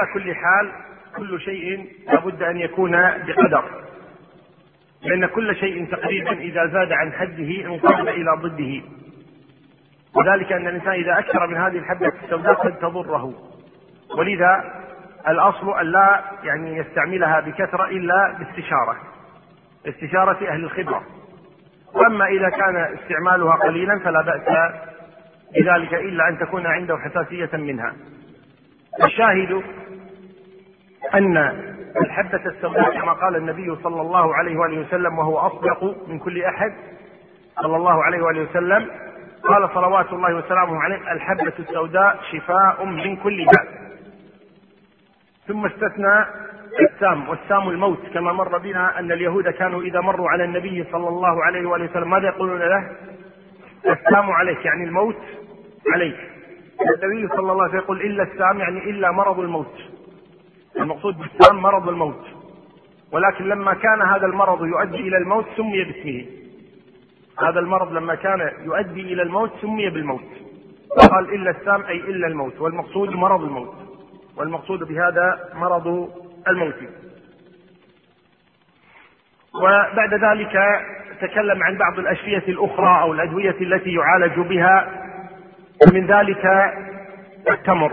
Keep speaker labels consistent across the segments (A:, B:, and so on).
A: على كل حال كل شيء لابد أن يكون بقدر لأن كل شيء تقريبا إذا زاد عن حده انقلب إلى ضده. وذلك أن الإنسان إذا أكثر من هذه الحبة السوداء قد تضره. ولذا الأصل أن لا يعني يستعملها بكثرة إلا باستشارة استشارة أهل الخبرة. وأما إذا كان استعمالها قليلا فلا بأس بذلك إلا أن تكون عنده حساسية منها. الشاهد أن الحبة السوداء كما قال النبي صلى الله عليه وآله وسلم وهو أصدق من كل أحد صلى الله عليه وآله وسلم قال صلوات الله وسلامه عليه الحبة السوداء شفاء من كل داء. ثم استثنى السام والسام الموت كما مر بنا أن اليهود كانوا إذا مروا على النبي صلى الله عليه وآله وسلم ماذا يقولون له؟ السام عليك يعني الموت عليك. النبي صلى الله عليه وسلم يقول إلا السام يعني إلا مرض الموت. المقصود بالسام مرض الموت. ولكن لما كان هذا المرض يؤدي إلى الموت سمي باسمه. هذا المرض لما كان يؤدي إلى الموت سمي بالموت. قال إلا السام أي إلا الموت. والمقصود مرض الموت. والمقصود بهذا مرض الموت. وبعد ذلك تكلم عن بعض الأشفية الأخرى أو الأدوية التي يعالج بها. ومن ذلك التمر.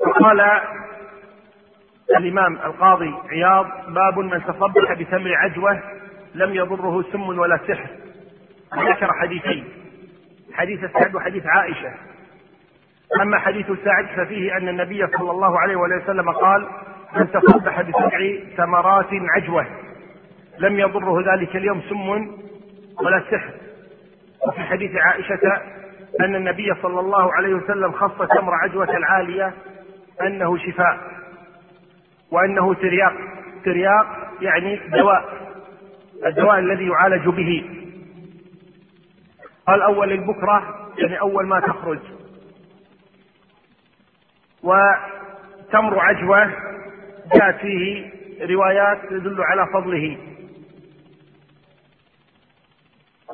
A: وقال الإمام القاضي عياض باب من تصبح بتمر عجوة لم يضره سم ولا سحر. ذكر حديثين. حديث سعد وحديث عائشة. أما حديث سعد ففيه أن النبي صلى الله عليه وسلم قال من تصبح بسبع ثمرات عجوة لم يضره ذلك اليوم سم ولا سحر. وفي حديث عائشة أن النبي صلى الله عليه وسلم خص تمر عجوة العالية أنه شفاء. وأنه ترياق. ترياق يعني دواء الدواء الذي يعالج به. قال أول البكرة يعني أول ما تخرج. وتمر عجوة. جاءت فيه روايات تدل على فضله.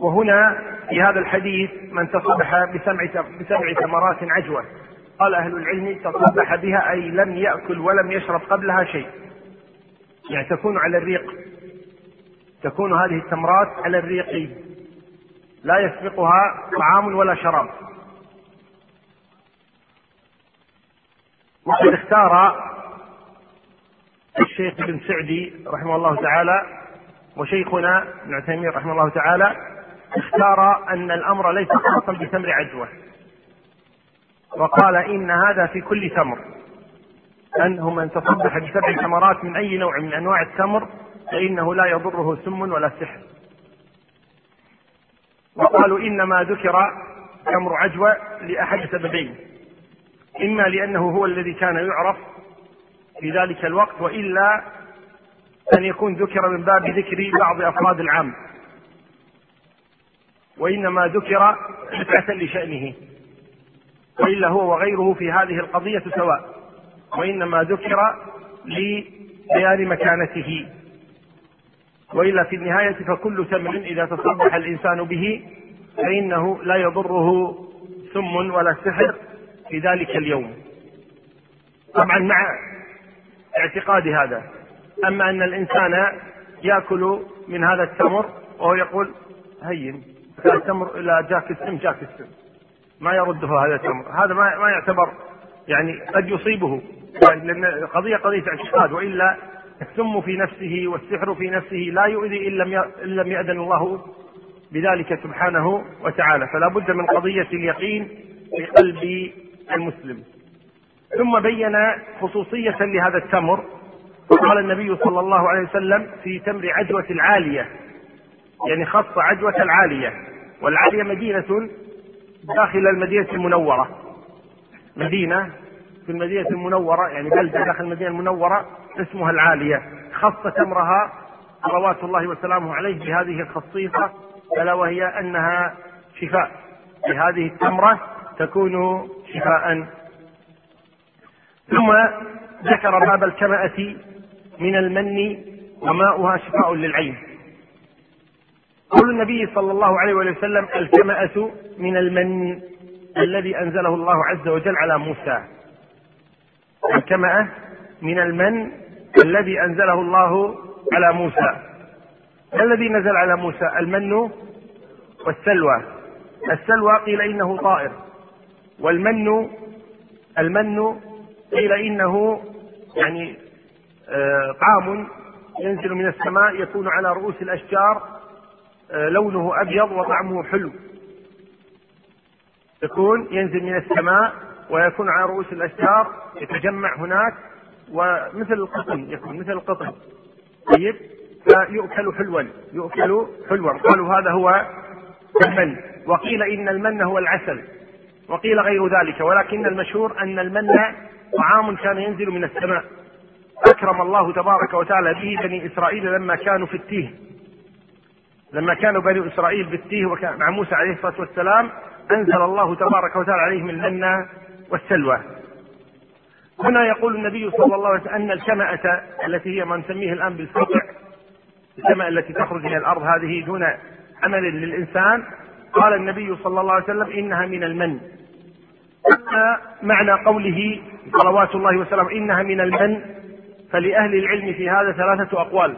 A: وهنا في هذا الحديث من تصبح بسبع بسبع ثمرات عجوة. قال أهل العلم تصبح بها أي لم يأكل ولم يشرب قبلها شيء. يعني تكون على الريق. تكون هذه التمرات على الريق لا يسبقها طعام ولا شراب. وقد اختار الشيخ ابن سعدي رحمه الله تعالى وشيخنا ابن عثيمين رحمه الله تعالى اختار أن الأمر ليس خاصا بتمر عجوة. وقال إن هذا في كل تمر. انه من تصبح بسبع ثمرات من أي نوع من أنواع التمر فإنه لا يضره سم ولا سحر. وقالوا إنما ذكر تمر عجوة لأحد سببين. إما لأنه هو الذي كان يعرف في ذلك الوقت وإلا أن يكون ذكر من باب ذكر بعض أفراد العام. وإنما ذكر رفعة لشأنه. وإلا هو وغيره في هذه القضية سواء. وإنما ذكر لبيان مكانته. وإلا في النهاية فكل تمر إذا تصبح الإنسان به فإنه لا يضره سم ولا سحر في ذلك اليوم. طبعا مع اعتقاد هذا. أما أن الإنسان يأكل من هذا التمر وهو يقول هين التمر إلى جاك السم جاك السم. ما يرده هذا التمر. هذا ما ما يعتبر يعني قد يصيبه. يعني لأن القضية قضية اعتقاد وإلا السم في نفسه والسحر في نفسه لا يؤذي إن لم إن لم يأذن الله بذلك سبحانه وتعالى. فلا بد من قضية اليقين في قلب المسلم. ثم بين خصوصية لهذا التمر. فقال النبي صلى الله عليه وسلم في تمر عجوة العالية. يعني خص عجوة العالية. والعالية مدينة داخل المدينة المنورة. مدينة في المدينة المنورة يعني بلدة داخل المدينة المنورة اسمها العالية. خص تمرها صلوات الله وسلامه عليه بهذه الخصيصة ألا وهي أنها شفاء. لهذه التمرة تكون شفاء. ثم ذكر باب الكمأة من المن وماؤها شفاء للعين. قول النبي صلى الله عليه وسلم الكمأة من المن الذي أنزله الله عز وجل على موسى. الكمأة من المن الذي أنزله الله على موسى. ما الذي نزل على موسى؟ المن والسلوى. السلوى قيل إنه طائر. والمن المن قيل إنه يعني آه، طعام ينزل من السماء يكون على رؤوس الأشجار. آه، لونه أبيض وطعمه حلو. يكون ينزل من السماء ويكون على رؤوس الأشجار يتجمع هناك ومثل القطن يكون مثل القطن. طيب؟ فيؤكل حلوا يؤكل حلوا. قالوا هذا هو المن. وقيل إن المن هو العسل. وقيل غير ذلك. ولكن المشهور أن المن طعام كان ينزل من السماء. أكرم الله تبارك وتعالى به بني إسرائيل لما كانوا في التيه. لما كانوا بني إسرائيل بالتيه وكان مع موسى عليه الصلاة والسلام أنزل الله تبارك وتعالى عليهم المن والسلوى. هنا يقول النبي صلى الله عليه وسلم أن الكمأة التي هي ما نسميه الآن بالفقع الكمأة التي تخرج من الأرض هذه دون عمل للإنسان قال النبي صلى الله عليه وسلم إنها من المن. معنى قوله صلوات الله وسلامه إنها من المن فلأهل العلم في هذا ثلاثة أقوال.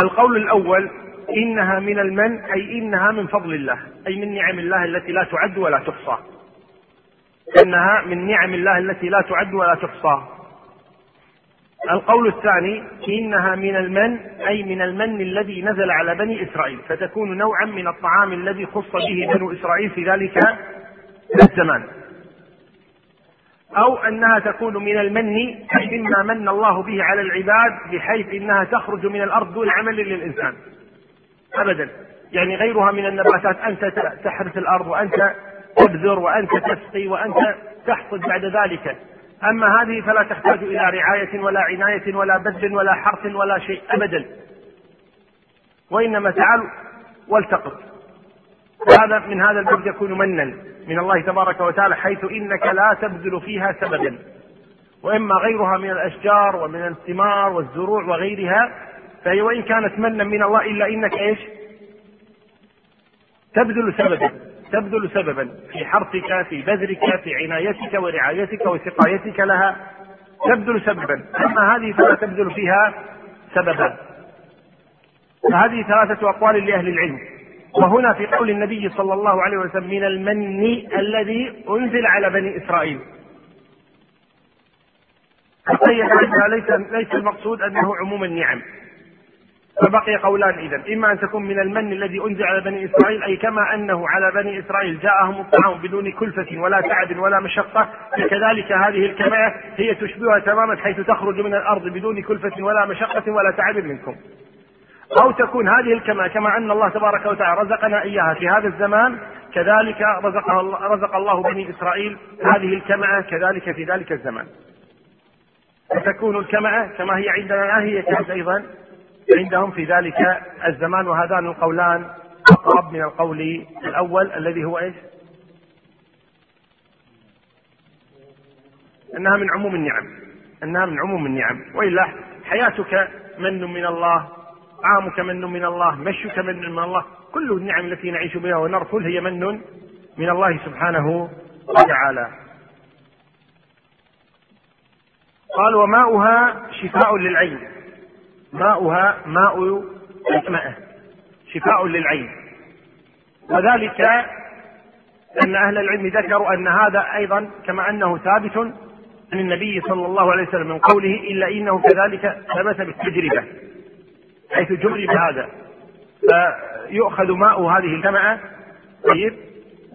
A: القول الأول إنها من المن أي إنها من فضل الله أي من نعم الله التي لا تعد ولا تحصى. إنها من نعم الله التي لا تعد ولا تحصى. القول الثاني إنها من المن أي من المن الذي نزل على بني إسرائيل فتكون نوعا من الطعام الذي خص به بنو إسرائيل في ذلك الزمان. أو أنها تكون من المن أي مما من الله به على العباد بحيث إنها تخرج من الأرض دون عمل للإنسان. ابدا. يعني غيرها من النباتات أنت تحرث الأرض وأنت تبذر وأنت تسقي وأنت تحصد بعد ذلك. أما هذه فلا تحتاج إلى رعاية ولا عناية ولا بذل ولا حرث ولا شيء. ابدا. وإنما تعال والتقط هذا من هذا الباب يكون منا من الله تبارك وتعالى حيث إنك لا تبذل فيها سببا. وإما غيرها من الأشجار ومن الثمار والزروع وغيرها فهي وإن كانت منا من الله إلا إنك إيش؟ تبذل سببا تبذل سببا في حرثك في بذرك في عنايتك ورعايتك وسقايتك لها. تبذل سببا. أما هذه فلا تبذل فيها سببا. فهذه ثلاثة أقوال لأهل العلم. وهنا في قول النبي صلى الله عليه وسلم من المن الذي أنزل على بني إسرائيل. تقيد ليس ليس المقصود أنه عموم النعم. فبقي قولان اذا إما أن تكون من المن الذي أنزل على بني إسرائيل أي كما أنه على بني إسرائيل جاءهم الطعام بدون كلفة ولا تعب ولا مشقة فكذلك هذه الكماء هي تشبهها تماما حيث تخرج من الأرض بدون كلفة ولا مشقة ولا تعب منكم. أو تكون هذه الكماء كما أن الله تبارك وتعالى رزقنا إياها. في هذا الزمان كذلك الله رزق الله بني إسرائيل هذه الكماء كذلك في ذلك الزمان. فتكون الكماء كما هي عندنا هي كانت أيضا عندهم في ذلك الزمان. وهذان القولان أقرب من القول الأول الذي هو إيش؟ أنها من عموم النعم. أنها من عموم النعم. وإلا حياتك من من الله. عامك من من الله مشيك من من الله كل النعم التي نعيش بها ونرفل هي من من الله سبحانه وتعالى. قال وماؤها شفاء للعين. ماؤها ماء الماء شفاء للعين. وذلك أن أهل العلم ذكروا أن هذا أيضا كما أنه ثابت عن النبي صلى الله عليه وسلم من قوله إلا إنه كذلك ثبت بالتجربة. حيث جرب هذا فيؤخذ ماء هذه الجمعة طيب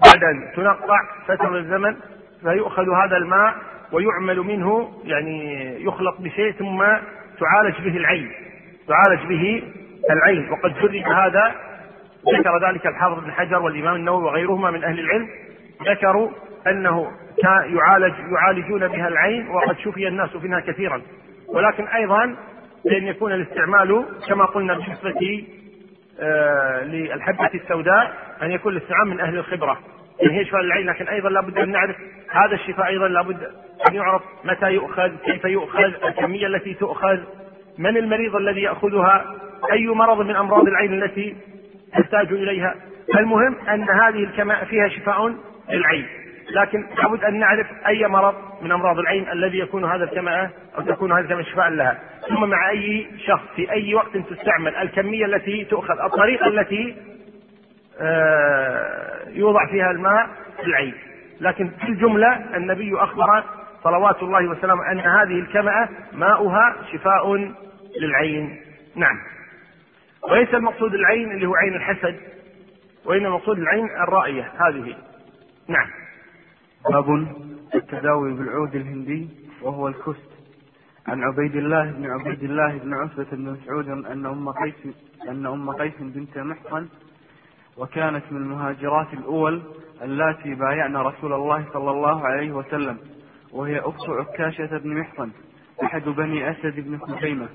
A: بعد أن تنقع فترة الزمن فيؤخذ هذا الماء ويعمل منه يعني يخلط بشيء ثم تعالج به العين. تعالج به العين. وقد جرب هذا ذكر ذلك الحافظ بن حجر والإمام النووي وغيرهما من أهل العلم. ذكروا أنه كان يعالج يعالجون بها العين وقد شفي الناس منها كثيرا. ولكن أيضا لأن يكون الاستعمال كما قلنا بالنسبة آه للحبة السوداء أن يكون الاستعمال من أهل الخبرة. يعني هي شفاء العين لكن أيضا لابد أن نعرف هذا الشفاء أيضا لابد أن يعرف متى يؤخذ كيف يؤخذ الكمية التي تؤخذ من المريض الذي يأخذها أي مرض من أمراض العين التي تحتاج إليها. المهم أن هذه الكماء فيها شفاء للعين. لكن لابد أن نعرف أي مرض من أمراض العين الذي يكون هذا الكمأة أو تكون هذه الكمأة شفاء لها. ثم مع أي شخص في أي وقت تستعمل الكمية التي تؤخذ الطريقة التي آه، يوضع فيها الماء في العين. لكن في الجملة النبي أخبر صلوات الله وسلامه أن هذه الكمأة ماؤها شفاء للعين. نعم. وليس المقصود العين اللي هو عين الحسد وإنما المقصود العين الرائية هذه. نعم.
B: باب التداوي بالعود الهندي وهو الكست عن عبيد الله بن عبيد الله بن عتبة بن مسعود أن أم قيس أن أم قيس بنت محصن وكانت من المهاجرات الأول اللاتي بايعن رسول الله صلى الله عليه وسلم وهي أخت عكاشة بن محصن أحد بني أسد بن خزيمة.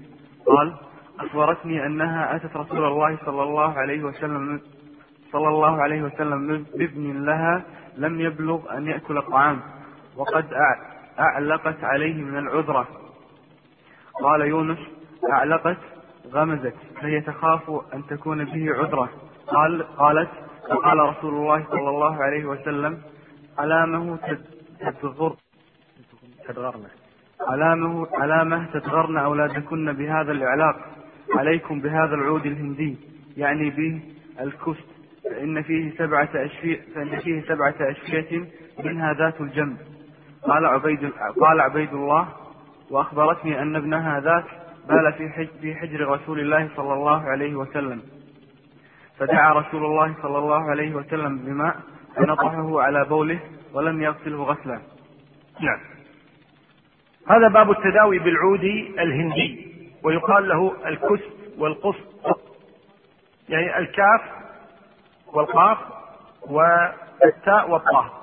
B: قال أخبرتني أنها أتت رسول الله صلى الله عليه وسلم صلى الله عليه وسلم بابن لها لم يبلغ أن يأكل الطعام وقد أعلقت عليه من العذرة. قال يونس أعلقت غمزت فهي تخاف أن تكون به عذرة. قال قالت فقال رسول الله صلى الله عليه وسلم علامه تدغر تدغرن. علامه علامه تدغرن أولادكن بهذا الإعلاق. عليكم بهذا العود الهندي يعني به الكست فإن فيه سبعة أشفية فإن فيه سبعة أشفية منها ذات الجنب قال عبيد قال عبيد الله وأخبرتني أن ابنها ذاك بال في في حجر رسول الله صلى الله عليه وسلم. فدعا رسول الله صلى الله عليه وسلم بماء فنطحه على بوله ولم يغسله غسلا.
A: نعم. هذا باب التداوي بالعود الهندي ويقال له الكسب والقسط. يعني الكاف والقاف والتاء والطاء.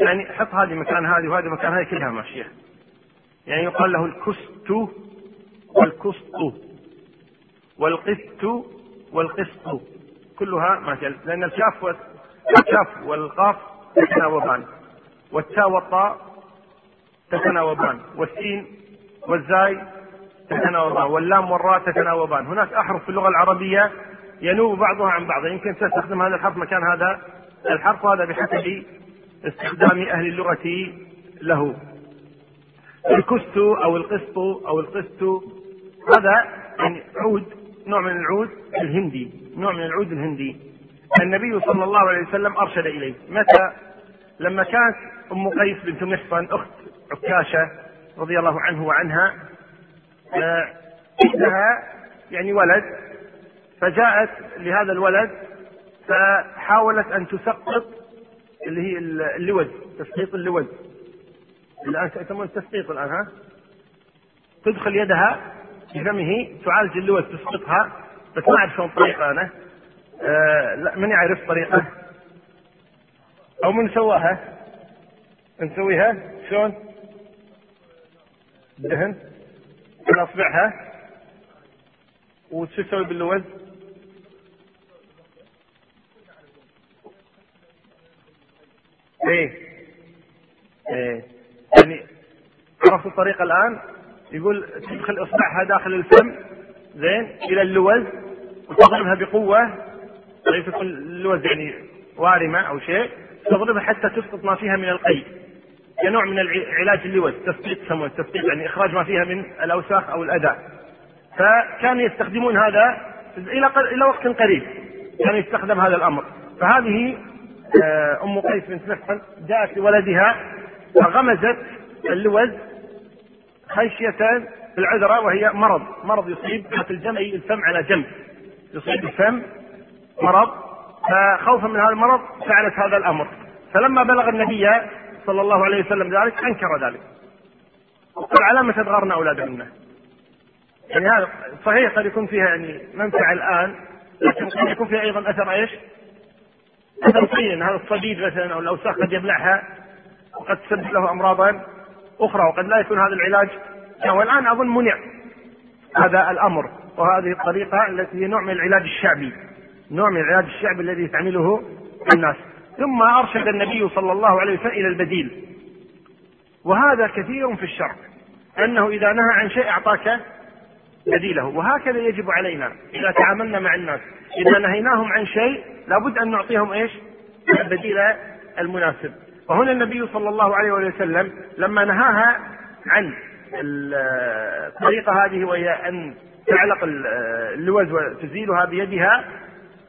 A: يعني حط هذه مكان هذه وهذه مكان هذه كلها ماشية. يعني يقال له الكست والكسط والقسط والقسط كلها ما لأن الكاف الكاف والقاف تتناوبان. والتاء والطاء تتناوبان. والسين والزاي تتناوبان. واللام والراء تتناوبان. هناك أحرف في اللغة العربية ينوب بعضها عن بعض. يمكن تستخدم هذا الحرف مكان هذا. الحرف وهذا بحسب استخدام أهل اللغة له. الكست أو القسط أو القسط. هذا يعني عود نوع من العود الهندي. نوع من العود الهندي. النبي صلى الله عليه وسلم أرشد إليه. متى؟ لما كانت أم قيس بنت محصن أخت عكاشة رضي الله عنه وعنها عندها يعني ولد فجاءت لهذا الولد فحاولت أن تسقط اللي هي اللوز تسقيط اللوز. الآن يسمون التسقيط الآن ها؟ تدخل يدها بفمه تعالج اللوز تسقطها بس ما أعرف شلون الطريقة أنا. آه لا من يعرف طريقة؟ أو من سواها؟ نسويها شلون؟ دهن على اصبعها وشو تسوي باللوز؟ إيه. إيه. يعني عرفت الطريقة الآن؟ يقول تدخل اصبعها داخل الفم زين إلى اللوز وتضربها بقوة ليس تكون اللوز يعني وارمة أو شيء تضربها حتى تسقط ما فيها من القي. كنوع من علاج اللوز تسقيط يسمونه تسقيط يعني إخراج ما فيها من الأوساخ أو الأذى. فكانوا يستخدمون هذا إلى إلى وقت قريب كان يستخدم هذا الأمر. فهذه أم قيس بنت محصن جاءت لولدها فغمزت اللوز خشية العذرة وهي مرض مرض يصيب في أي الفم على جنب يصيب الفم مرض فخوفا من هذا المرض فعلت هذا الأمر. فلما بلغ النبي صلى الله عليه وسلم ذلك أنكر ذلك. وقال على ما تدغرن أولادهن؟ يعني هذا صحيح قد يكون فيها يعني منفعة الآن لكن قد يكون فيها أيضا أثر إيش؟ سيء هذا الصديد مثلا أو الأوساخ قد يبلعها وقد تسبب له أمراضا أخرى وقد لا يكون هذا العلاج. والآن أظن منع هذا الأمر وهذه الطريقة التي هي نوع من العلاج الشعبي نوع من العلاج الشعبي الذي يستعمله الناس. ثم أرشد النبي صلى الله عليه وسلم إلى البديل. وهذا كثير في الشرع أنه إذا نهى عن شيء أعطاك بديله. وهكذا يجب علينا إذا تعاملنا مع الناس. إذا نهيناهم عن شيء لابد أن نعطيهم إيش؟ البديل المناسب. وهنا النبي صلى الله عليه وسلم لما نهاها عن الطريقة هذه وهي أن تعلق اللوز وتزيلها بيدها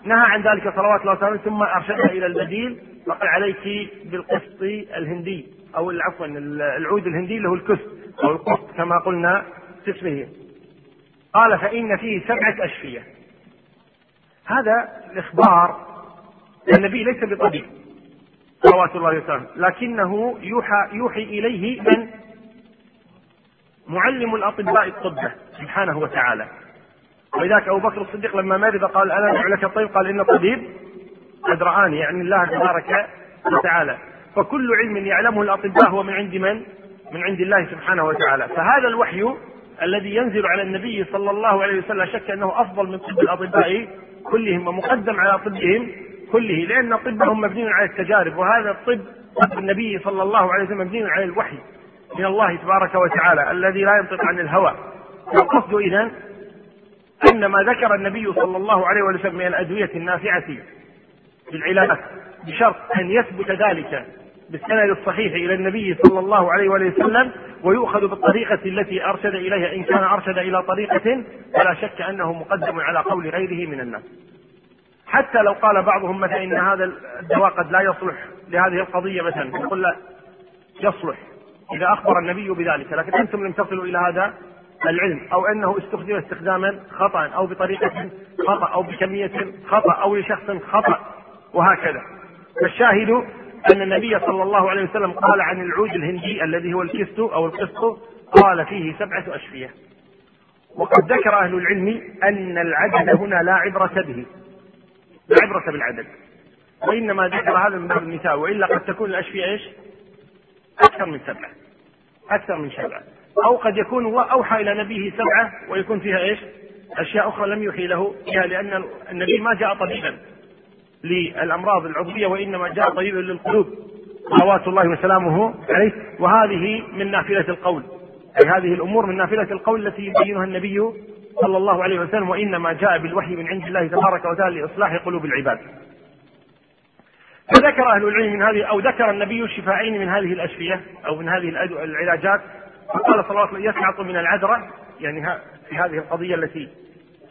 A: نهى عن ذلك صلوات الله وسلامه ثم أرشدها إلى البديل فقال عليك بالقسط الهندي أو عفوا العود الهندي اللي هو الكسط أو القسط كما قلنا في اسمه قال فإن فيه سبعة أشفية. هذا الإخبار النبي ليس بطبيب. صلوات الله وسلامه لكنه يوحى يوحي إليه من معلم الأطباء الطب سبحانه وتعالى. ولذلك أبو بكر الصديق لما مرض قال ألا ندعو لك الطيب قال إن الطبيب قد رآني يعني الله تبارك وتعالى. فكل علم يعلمه الأطباء هو من عند من؟ من عند الله سبحانه وتعالى. فهذا الوحي الذي ينزل على النبي صلى الله عليه وسلم شك أنه أفضل من طب الأطباء كلهم ومقدم على طبهم كله لأن طبهم مبني على التجارب وهذا الطب طب النبي صلى الله عليه وسلم مبني على الوحي من الله تبارك وتعالى الذي لا ينطق عن الهوى. والقصد إذا أن ما ذكر النبي صلى الله عليه وسلم من الأدوية النافعة بالعلاجات بشرط أن يثبت ذلك بالسند الصحيح إلى النبي صلى الله عليه وسلم ويؤخذ بالطريقة التي أرشد إليها إن كان أرشد إلى طريقة فلا شك أنه مقدم على قول غيره من الناس. حتى لو قال بعضهم مثلا إن هذا الدواء قد لا يصلح لهذه القضية مثلا يقول لا يصلح. إذا أخبر النبي بذلك لكن أنتم لم تصلوا إلى هذا العلم أو أنه استخدم استخداما خطأ أو بطريقة خطأ أو بكمية خطأ أو لشخص خطأ وهكذا. فالشاهد أن النبي صلى الله عليه وسلم قال عن العود الهندي الذي هو الكست أو القسط قال فيه سبعة أشفية. وقد ذكر أهل العلم أن العدد هنا لا عبرة به. لا عبرة بالعدد. وإنما ذكر هذا من باب المثال وإلا قد تكون الأشفية إيش؟ أكثر من سبعة. أكثر من سبعة. أو قد يكون هو أوحى إلى نبيه سبعة ويكون فيها إيش؟ أشياء أخرى لم يوحي له فيها لأن النبي ما جاء طبيبا للأمراض العضوية وإنما جاء طبيبا للقلوب. صلوات الله وسلامه عليه. وهذه من نافلة القول. أي هذه الأمور من نافلة القول التي يبينها النبي صلى الله عليه وسلم وإنما جاء بالوحي من عند الله تبارك وتعالى لإصلاح قلوب العباد. فذكر أهل العلم من هذه أو ذكر النبي الشفاعين من هذه الأشفية أو من هذه العلاجات. فقال صلى الله عليه وسلم يسعط من العذرة. يعني في هذه القضية التي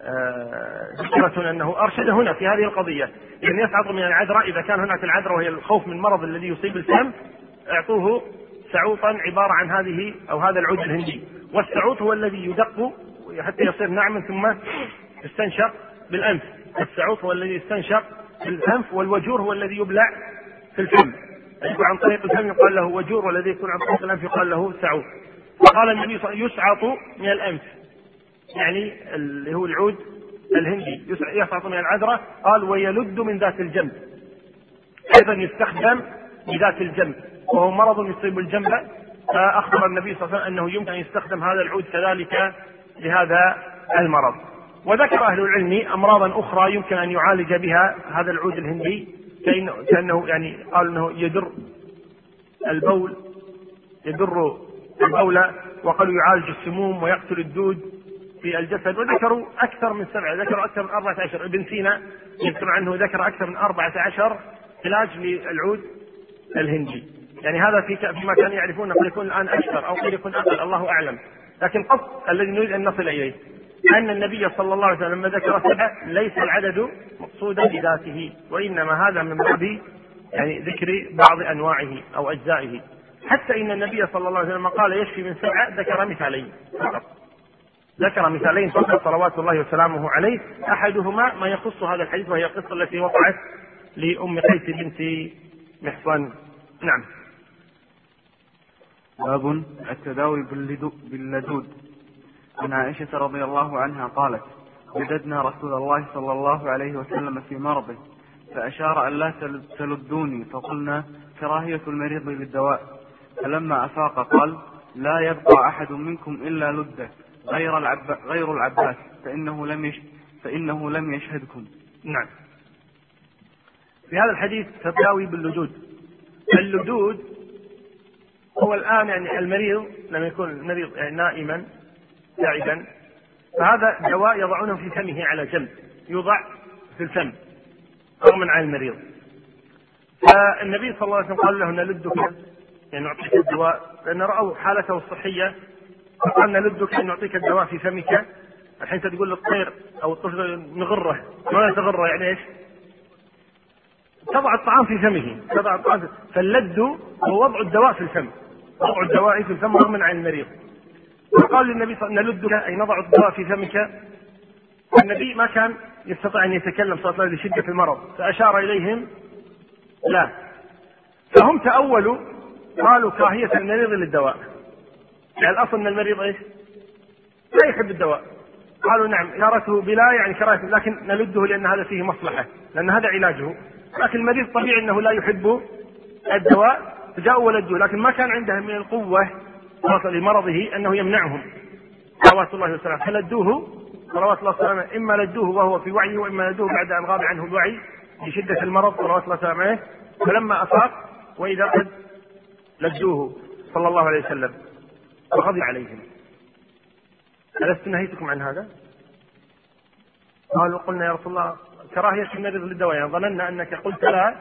A: آه، ذكرت أنه أرشد هنا في هذه القضية. يعني يسعط من العذرة إذا كان هناك العذرة وهي الخوف من مرض الذي يصيب الفم اعطوه سعوطا عبارة عن هذه أو هذا العود الهندي. والسعوط هو الذي يدق حتى يصير ناعما ثم يستنشق بالأنف. السعوط هو الذي يستنشق بالأنف والوجور هو الذي يبلع في الفم. يكون عن طريق الفم يقال له وجور والذي يكون عن طريق الأنف يقال له سعوط وقال النبي صلى الله عليه وسلم يسعط من الأنف. يعني اللي هو العود الهندي. يسعط من العذرة. قال ويلد من ذات الجنب. أيضا يستخدم بذات الجنب. وهو مرض يصيب الجنب. فأخبر النبي صلى الله عليه وسلم أنه يمكن أن يستخدم هذا العود كذلك لهذا المرض. وذكر أهل العلم أمراضا أخرى يمكن أن يعالج بها هذا العود الهندي كأنه, يعني قالوا أنه يدر البول يدر البول وقالوا يعالج السموم ويقتل الدود في الجسد. وذكروا أكثر من سبعة ذكروا أكثر من أربعة عشر. ابن سينا يذكر عنه ذكر أكثر من أربعة عشر علاج للعود الهندي. يعني هذا في فيما كانوا يعرفون قد يكون الآن أكثر أو قد يكون أقل الله أعلم. لكن قصد الذي نريد أن نصل إليه أن النبي صلى الله عليه وسلم لما ذكر سبعة ليس العدد مقصودا بذاته وإنما هذا من باب يعني ذكر بعض أنواعه أو أجزائه. حتى إن النبي صلى الله عليه وسلم قال يشفي من سبعة ذكر مثالين فقط. ذكر مثالين فقط صلوات الله وسلامه عليه. أحدهما ما يخص هذا الحديث وهي القصة التي وقعت لأم قيس بنت محصن. نعم.
B: باب التداوي باللدود عن عائشة رضي الله عنها قالت وجدنا رسول الله صلى الله عليه وسلم في مرضه فأشار أن لا تلدوني فقلنا كراهية المريض بالدواء فلما أفاق قال لا يبقى أحد منكم إلا لده غير العب غير العباس فإنه لم يش فإنه لم يشهدكم.
A: نعم. في هذا الحديث تداوي باللدود. اللدود هو الآن يعني المريض لما يكون المريض يعني نائما تعبا فهذا دواء يضعونه في فمه على جنب يوضع في الفم رغما عن المريض. فالنبي صلى الله عليه وسلم قال له نلدك يعني نعطيك الدواء لأن رأوا حالته الصحية فقال نلدك أن نعطيك الدواء في فمك. الحين تقول للطير أو الطفل نغره ما تغره يعني إيش؟ تضع الطعام في فمه تضع الطعام في فاللد هو وضع الدواء في الفم. وضع الدواء في الفم رغما عن المريض. فقال للنبي صلى الله عليه وسلم نلدك أي نضع الدواء في فمك النبي ما كان يستطيع أن يتكلم صلى الله عليه وسلم لشدة المرض. فأشار إليهم لا. فهم تأولوا قالوا كراهية المريض للدواء. يعني الأصل أن المريض إيش؟ لا يحب الدواء. قالوا نعم إشارته بلا يعني كراهية لكن نلده لأن هذا فيه مصلحة لأن هذا علاجه. لكن المريض طبيعي أنه لا يحب الدواء. فجاءوا ولدوه لكن ما كان عنده من القوة لمرضه أنه يمنعهم. صلوات الله وسلامه. فلدوه صلوات الله وسلامه إما لدوه وهو في وعيه وإما لدوه بعد أن غاب عنه الوعي لشدة المرض صلوات الله وسلامه. فلما أفاق وإذا قد لدوه صلى الله عليه وسلم وغضب عليهم. ألست نهيتكم عن هذا؟ قالوا قلنا يا رسول الله كراهية المريض للدواء. يعني ظننا أنك قلت لا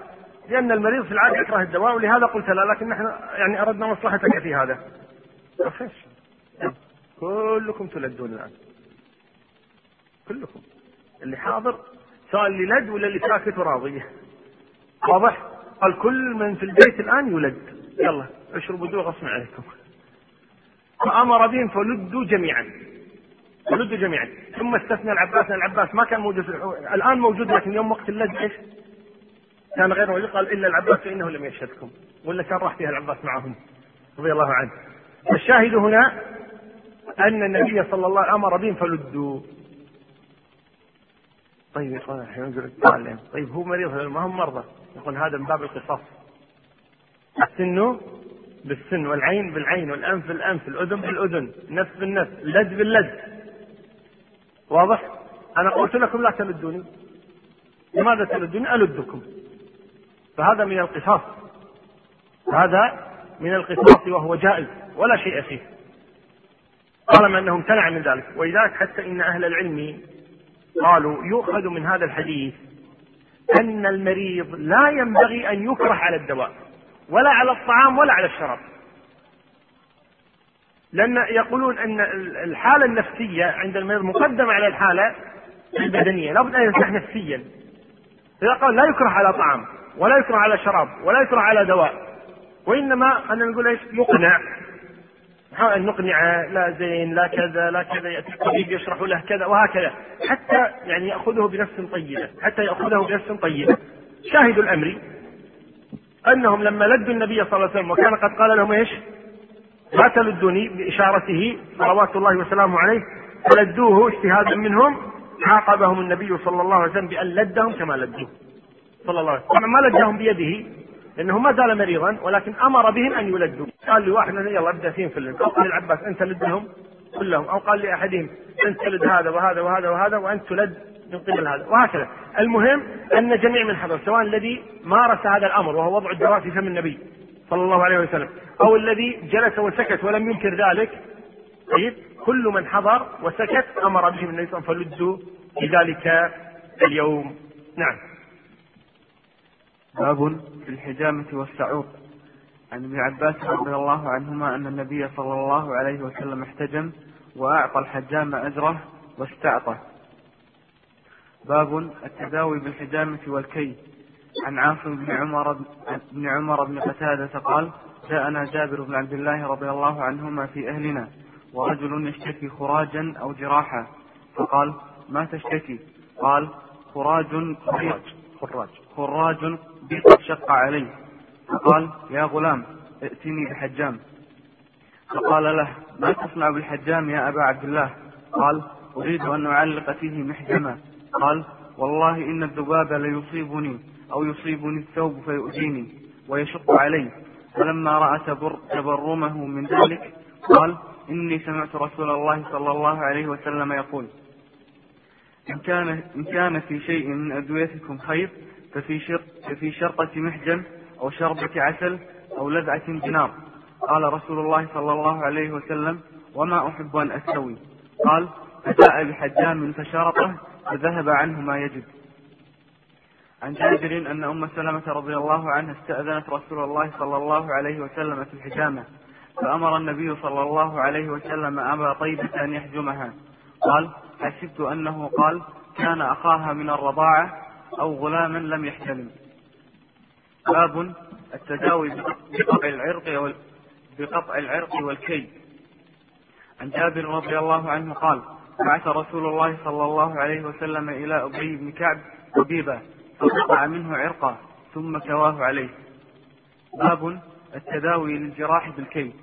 A: لأن المريض في العادة يكره الدواء ولهذا قلت لا لكن نحن يعني أردنا مصلحتك في هذا. فخش كلكم تلدون الآن. كلكم. اللي حاضر سواء اللي لد ولا اللي ساكت وراضي. واضح؟ قال كل من في البيت الآن يلد. يلا اشربوا دوا غصب عليكم. فأمر بهم فلدوا جميعا. فلدوا جميعا. ثم استثنى العباس العباس ما كان موجود في الآن موجود لكن يوم وقت اللد إيش؟ كان غير موجود قال إلا العباس فإنه لم يشهدكم. ولا كان راح فيها العباس معهم رضي الله عنه. الشاهد هنا أن النبي صلى الله عليه وسلم أمر بهم فلدوا طيب يا إخوان الحين نقول طيب هو مريض ما هم مرضى؟ يقول هذا من باب القصاص. السن بالسن والعين بالعين والأنف بالأنف الأذن بالأذن النفس بالنفس اللد باللد. واضح؟ أنا قلت لكم لا تلدوني. لماذا تلدوني؟ ألدكم. فهذا من القصاص. هذا من القصاص وهو جائز ولا شيء فيه. طالما أنه امتنع من ذلك. ولذلك حتى إن أهل العلم قالوا يؤخذ من هذا الحديث أن المريض لا ينبغي أن يكره على الدواء ولا على الطعام ولا على الشراب. لأن يقولون أن الحالة النفسية عند المريض مقدمة على الحالة البدنية لابد أن يرتاح نفسيا. فاذا قال لا يكره على طعام ولا يكره على شراب ولا يكره على دواء وإنما أنا نقول إيش؟ يقنع. نحاول أن نقنعه لا زين لا كذا لا كذا يأتي الطبيب يشرح له كذا وهكذا حتى يعني يأخذه بنفس طيبة حتى يأخذه بنفس طيبة. شاهد الأمر أنهم لما لدوا النبي صلى الله عليه وسلم وكان قد قال لهم إيش؟ لا تلدوني بإشارته صلوات الله وسلامه عليه فلدوه اجتهادا منهم عاقبهم النبي صلى الله عليه وسلم بأن لدهم كما لدوه. صلى الله عليه وسلم. طبعا ما لدهم بيده لأنه ما زال مريضا ولكن أمر بهم أن يلدوا قال لواحد يلا ابدأ فيهم في اللد أو قال للعباس أنت لدهم كلهم أو قال لأحدهم أنت تلد هذا وهذا وهذا وهذا وأنت تلد من قبل هذا. وهكذا. المهم أن جميع من حضر سواء الذي مارس هذا الأمر وهو وضع الدواء في فم النبي صلى الله عليه وسلم أو الذي جلس وسكت ولم ينكر ذلك طيب كل من حضر وسكت أمر بهم النبي صلى الله عليه وسلم فلدوا في ذلك اليوم. نعم.
B: باب في الحجامة والسعوط عن ابن عباس رضي الله عنهما أن النبي صلى الله عليه وسلم احتجم وأعطى الحجام أجره واستعطى. باب التداوي بالحجامة والكي. عن عاصم بن عمر بن عمر بن قتادة قال جاءنا جابر بن عبد الله رضي الله عنهما في أهلنا ورجل يشتكي خراجا أو جراحا. فقال ما تشتكي؟ قال خراج
A: خراج. خراج.
B: خراج بي قد شق علي. فقال يا غلام ائتني بحجام. فقال له ما تصنع بالحجام يا أبا عبد الله؟ قال أريد أن أعلق فيه محجما. قال والله إن الذباب ليصيبني أو يصيبني الثوب فيؤذيني ويشق علي. فلما رأى تبر تبرمه من ذلك قال إني سمعت رسول الله صلى الله عليه وسلم يقول إن كان إن كان في شيء من أدويتكم خير ففي شرط ففي شرطة محجم أو شربة عسل أو لذعة بنار. قال رسول الله صلى الله عليه وسلم وما أحب أن أستوي. قال فجاء بحجام فشرطه فذهب عنه ما يجب عن جابر أن أم سلمة رضي الله عنها استأذنت رسول الله صلى الله عليه وسلم في الحجامة فأمر النبي صلى الله عليه وسلم أبا طيبة أن يحجمها. قال حسبت أنه قال كان أخاها من الرضاعة أو غلاما لم يحتلم. باب التداوي بقطع العرق بقطع العرق والكي. عن جابر رضي الله عنه قال بعث رسول الله صلى الله عليه وسلم إلى أبي بن كعب طبيبا فقطع منه عرقا ثم كواه عليه. باب التداوي للجراح بالكي.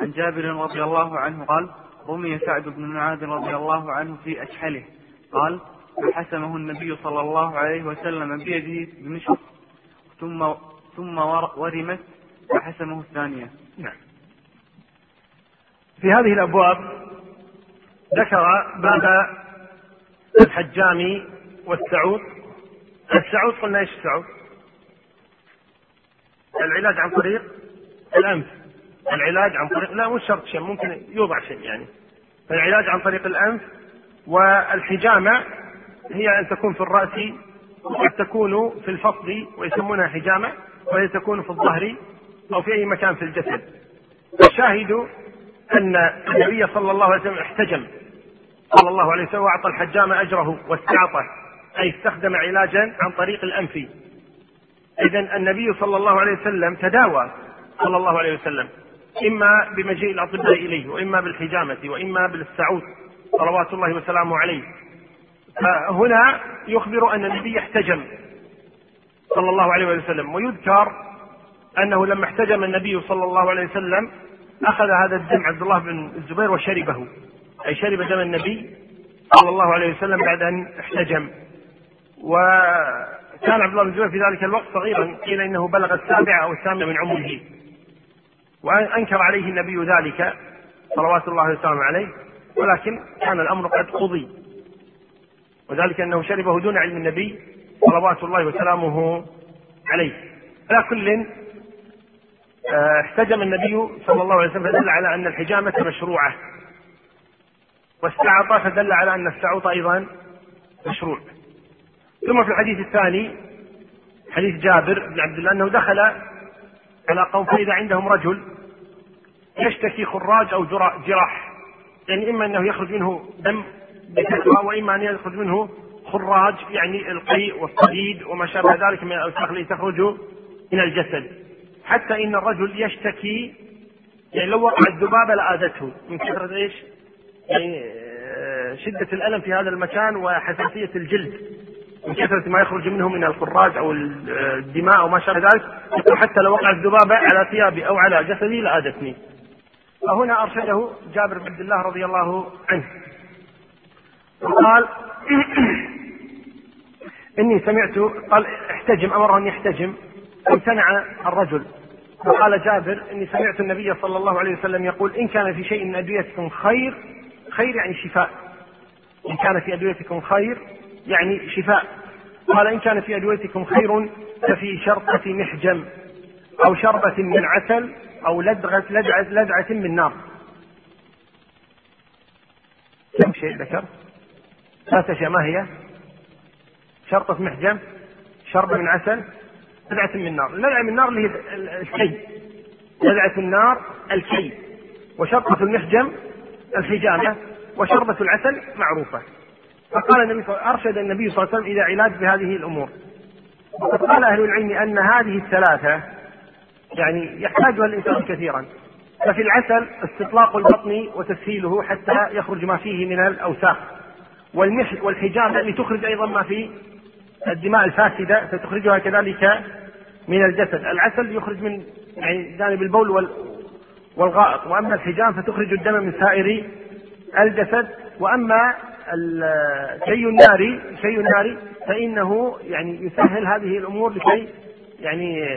B: عن جابر رضي الله عنه قال رمي سعد بن معاذ رضي الله عنه في أشحله. قال فحسمه النبي صلى الله عليه وسلم بيده بمشط ثم ثم ورمت فحسمه الثانية.
A: نعم. في هذه الأبواب ذكر باب الحجام والسعود. السعود قلنا إيش السعود؟ العلاج عن طريق الأنف. العلاج عن طريق لا مش شرط شيء ممكن يوضع شيء يعني. العلاج عن طريق الأنف والحجامة هي أن تكون في الرأس وقد تكون في الفصل ويسمونها حجامة وهي تكون في الظهر أو في أي مكان في الجسد. الشاهد أن النبي صلى الله عليه وسلم احتجم. صلى الله عليه وسلم وأعطى الحجام أجره واستعطى أي استخدم علاجا عن طريق الأنف. إذا النبي صلى الله عليه وسلم تداوى صلى الله عليه وسلم إما بمجيء الأطباء إليه وإما بالحجامة وإما بالسعود صلوات الله وسلامه عليه. فهنا يخبر أن النبي احتجم صلى الله عليه وسلم ويذكر أنه لما احتجم النبي صلى الله عليه وسلم أخذ هذا الدم عبد الله بن الزبير وشربه. أي شرب دم النبي صلى الله عليه وسلم بعد أن احتجم. وكان عبد الله بن الزبير في ذلك الوقت صغيرا قيل إنه بلغ السابعة أو الثامنة من عمره. وأنكر عليه النبي ذلك صلوات الله وسلامه عليه ولكن كان الأمر قد قضي. وذلك أنه شربه دون علم النبي صلوات الله وسلامه عليه. على كل آه، احتجم النبي صلى الله عليه وسلم فدل على أن الحجامة مشروعة. واستعط فدل على أن السعوط أيضا مشروع. ثم في الحديث الثاني حديث جابر بن عبد الله أنه دخل على قوم فإذا عندهم رجل يشتكي خراج أو جراح. يعني إما أنه يخرج منه دم بكثرة وإما أن يخرج منه خراج يعني القيء والصديد وما شابه ذلك من الأوساخ التي تخرج من الجسد. حتى إن الرجل يشتكي يعني لو وقع الذبابة لآذته. من كثرة إيش؟ يعني آه، شدة الألم في هذا المكان وحساسية الجلد. من كثرة ما يخرج منه من الخراج أو الدماء أو ما شابه ذلك يقول حتى لو وقعت الذبابة على ثيابي أو على جسدي لآذتني. فهنا أرشده جابر بن عبد الله رضي الله عنه. وقال إني سمعت قال احتجم أمره أن يحتجم فامتنع الرجل. فقال جابر إني سمعت النبي صلى الله عليه وسلم يقول إن كان في شيء من أدويتكم خير خير يعني شفاء. إن كان في أدويتكم خير يعني شفاء. قال إن كان في أدويتكم خير ففي شرطة محجم أو شربة من عسل أو لدغة لدعة, لدعة من نار. كم شيء ذكر؟ ثلاث أشياء. ما هي؟ شرطة محجم شربة من عسل لدعة من نار. لدعة من النار اللي هي الكي لدعة النار الكي وشرطة المحجم الحجامة وشربة العسل معروفة. فقال النبي صلى أرشد النبي صلى الله عليه وسلم إلى علاج بهذه الأمور. وقد قال أهل العلم أن هذه الثلاثة يعني يحتاجها الإنسان كثيرا. ففي العسل استطلاق البطن وتسهيله حتى يخرج ما فيه من الأوساخ. والمح والحجامة لتخرج أيضا ما في الدماء الفاسدة فتخرجها كذلك من الجسد. العسل يخرج من يعني جانب البول والغائط. وأما الحجام فتخرج الدم من سائر الجسد. وأما الشيء الناري الشيء الناري فإنه يعني يسهل هذه الأمور لكي يعني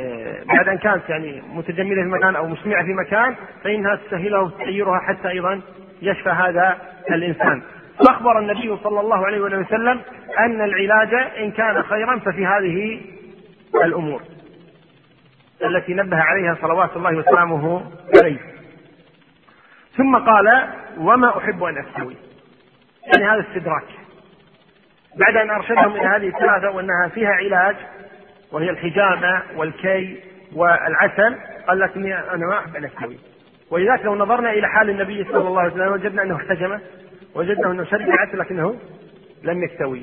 A: بعد أن كانت يعني متجمدة في مكان أو مسمعة في مكان فإنها تسهلها وتسيرها حتى أيضا يشفى هذا الإنسان. فأخبر النبي صلى الله عليه وسلم أن العلاج إن كان خيرا ففي هذه الأمور التي نبه عليها صلوات الله وسلامه عليه. ثم قال وما أحب أن أستوي. يعني هذا استدراك. بعد أن أرشدهم إلى هذه الثلاثة وأنها فيها علاج وهي الحجامة والكي والعسل قال لكني أنا ما أحب أن أكتوي ولذلك لو نظرنا إلى حال النبي صلى الله عليه وسلم وجدنا أنه احتجم وجدنا أنه شرب العسل لكنه لم يكتوي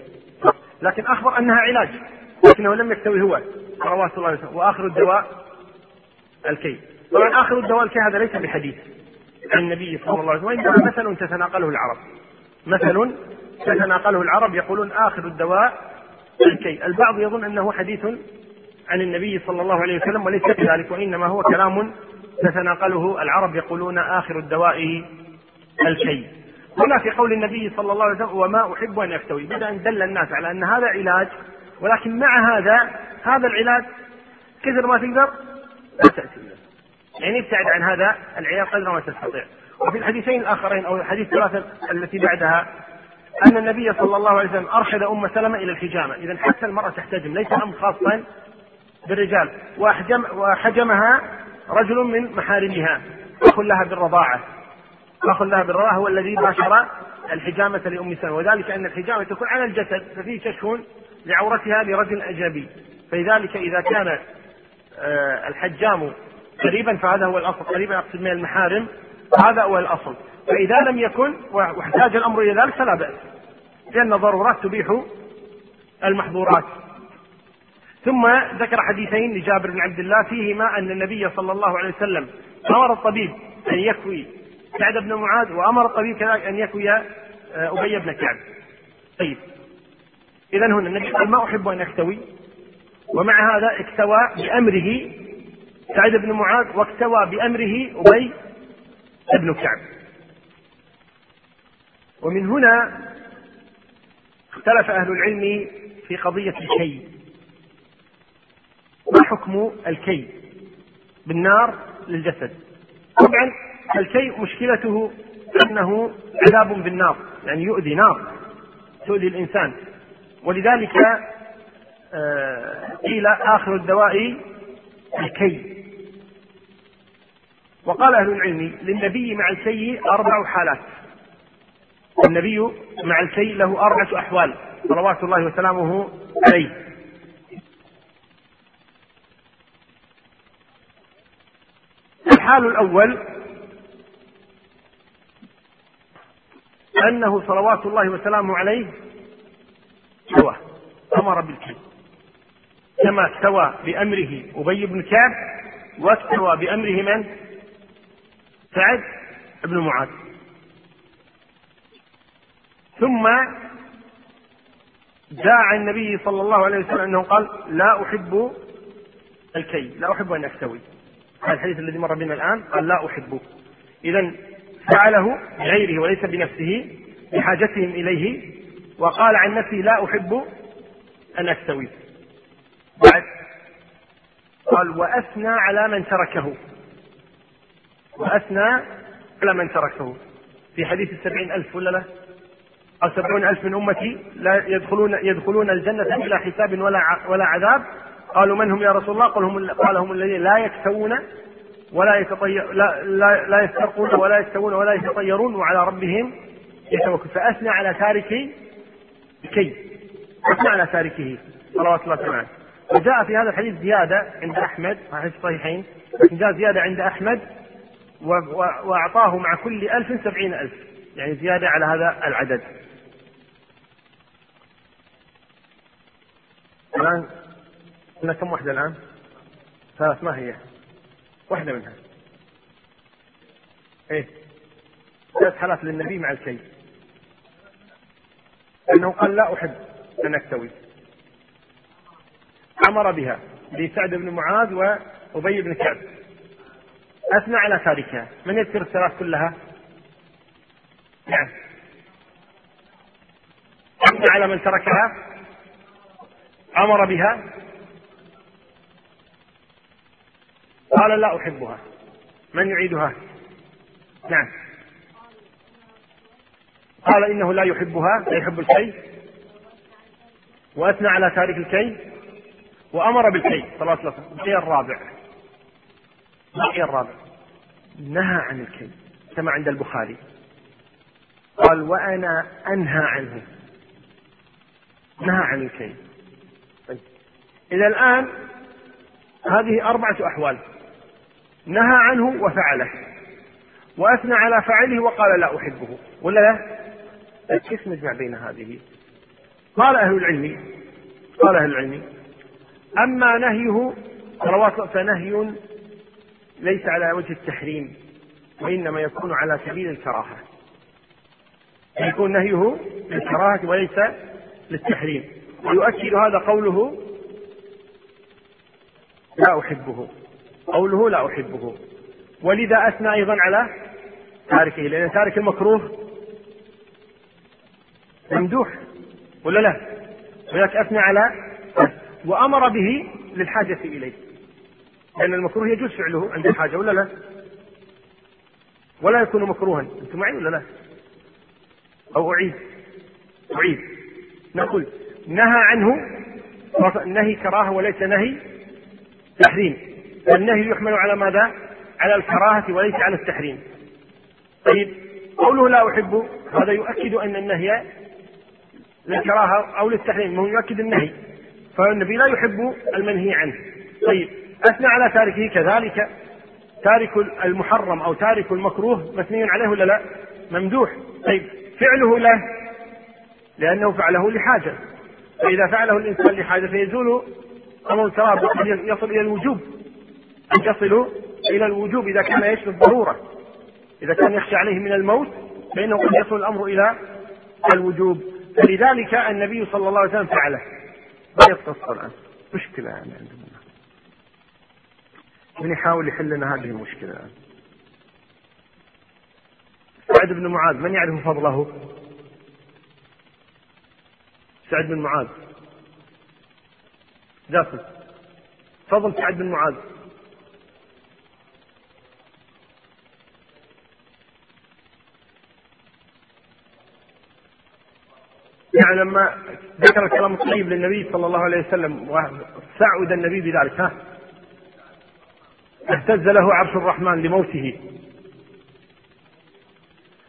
A: لكن أخبر أنها علاج لكنه لم يكتوي هو. صلوات الله عليه وسلم. وآخر الدواء الكي طبعا آخر الدواء الكي هذا ليس بحديث عن النبي صلى الله عليه وسلم وإنما مثل تتناقله العرب. مثل تتناقله العرب يقولون آخر الدواء الكي البعض يظن أنه حديث عن النبي صلى الله عليه وسلم وليس كذلك وإنما هو كلام تتناقله العرب يقولون آخر الدواء الكي هنا في قول النبي صلى الله عليه وسلم وما أحب أن يكتوي بعد أن دل الناس على أن هذا علاج ولكن مع هذا هذا العلاج كثر ما تقدر لا تأتي يعني ابتعد عن هذا العلاج قدر ما تستطيع. وفي الحديثين الآخرين أو الحديث الثلاثة التي بعدها أن النبي صلى الله عليه وسلم أرشد أم سلمة إلى الحجامة. إذا حتى المرأة تحتجم ليس أمر خاصا بالرجال. وأحجم وحجمها رجل من محارمها أخ لها بالرضاعة. أخ لها بالرضاعة هو الذي باشر الحجامة لأم سلمة. وذلك أن الحجامة تكون على الجسد ففيه كشف لعورتها لرجل أجنبي. فلذلك إذا كان آه، الحجام قريبا فهذا هو الأصل قريبا أقصد من المحارم هذا هو الأصل. فإذا لم يكن واحتاج الأمر إلى ذلك فلا بأس لأن الضرورات تبيح المحظورات. ثم ذكر حديثين لجابر بن عبد الله فيهما أن النبي صلى الله عليه وسلم أمر الطبيب أن يكوي سعد بن معاذ وأمر الطبيب كذلك أن يكوي آه، أبي بن كعب. طيب. إذا هنا النبي قال ما أحب أن أكتوي ومع هذا اكتوى بأمره سعد بن معاذ واكتوى بأمره أبي بن كعب. ومن هنا اختلف أهل العلم في قضية الكي. ما حكم الكي؟ بالنار للجسد. طبعا الكي مشكلته أنه عذاب بالنار يعني يؤذي نار تؤذي الإنسان. ولذلك آه، قيل آخر الدواء الكي. وقال أهل العلم للنبي مع الكي أربع حالات. النبي مع الكي له أربعة أحوال صلوات الله وسلامه عليه. الحال الأول أنه صلوات الله وسلامه عليه سوى أمر بالكي كما استوى بأمره أبي بن كعب واستوى بأمره من؟ سعد بن معاذ. ثم جاء عن النبي صلى الله عليه وسلم أنه قال لا أحب الكي لا أحب أن اكتوي هذا الحديث الذي مر بنا الآن قال لا أحبه. اذا فعله بغيره وليس بنفسه لحاجتهم إليه. وقال عن نفسه لا أحب أن اكتوي بعد قال وأثنى على من تركه. وأثنى على من تركه. في حديث السبعين ألف ولا لا؟ أو سبعون ألف من أمتي لا يدخلون يدخلون الجنة بلا حساب ولا ولا عذاب. قالوا من هم يا رسول الله؟ قال هم قال هم الذين لا يكتوون ولا يتطير لا لا, يسترقون ولا يكتوون ولا يتطيرون وعلى ربهم يتوكل. فأثنى على تارك كي أثنى على تاركه. صلوات الله وسلامه وجاء في هذا الحديث زيادة عند أحمد في الصحيحين جاء زيادة عند أحمد وأعطاه مع كل ألف سبعين ألف. يعني زيادة على هذا العدد. قلنا كم واحدة الآن؟ ثلاث ما هي؟ واحدة منها. إيه؟ ثلاث حالات للنبي مع الكي. أنه قال لا أحب أن أكتوي. أمر بها لسعد بن معاذ وأبي بن كعب. أثنى على تاركها، من يذكر الثلاث كلها؟ نعم. أثنى على من تركها أمر بها قال لا أحبها. من يعيدها؟ نعم. قال إنه لا يحبها لا يحب الكي. وأثنى على تارك الكي. وأمر بالكي صلى الله الشيء الرابع. الشيء الرابع. نهى عن الكي. كما عند البخاري. قال وأنا أنهى عنه. نهى عن الكي. إذا الآن هذه أربعة أحوال. نهى عنه وفعله. وأثنى على فاعله وقال لا أحبه. ولا لا؟ كيف نجمع بين هذه؟ قال أهل العلم. قال أهل العلم. أما نهيه فنهي ليس على وجه التحريم وإنما يكون على سبيل الكراهة. يكون نهيه للكراهة وليس للتحريم. ويؤكد هذا قوله لا أحبه. قوله لا أحبه ولذا أثنى أيضا على تاركه لأن تارك المكروه ممدوح ولا لا؟ ولذلك أثنى على وأمر به للحاجة إليه لأن المكروه يجوز فعله عند الحاجة ولا لا؟ ولا يكون مكروها أنتم معي ولا لا؟ أو أعيد أعيد نقول نهى عنه نهي كراهة وليس نهي تحريم النهي يحمل على ماذا؟ على الكراهة وليس على التحريم. طيب قوله لا أحب هذا يؤكد أن النهي للكراهة أو للتحريم هو يؤكد النهي. فالنبي لا يحب المنهي عنه. طيب أثنى على تاركه كذلك. تارك المحرم أو تارك المكروه مثني عليه ولا لا؟ ممدوح. طيب فعله له لأنه فعله لحاجة. فإذا فعله الإنسان لحاجة فيزول أمر الكراهة يصل إلى الوجوب. أن يصل إلى الوجوب إذا كان يشفي الضرورة. إذا كان يخشى عليه من الموت فإنه قد يصل الأمر إلى الوجوب. فلذلك النبي صلى الله عليه وسلم فعله. ما يقتص الآن. مشكلة يعني عندنا. من يحاول يحل لنا هذه المشكلة الآن. سعد بن معاذ من يعرف فضله؟ سعد بن معاذ. جاسم. فضل سعد بن معاذ. يعني لما ذكر الكلام الطيب للنبي صلى الله عليه وسلم وسعد النبي بذلك ها؟ اهتز له عرش الرحمن لموته.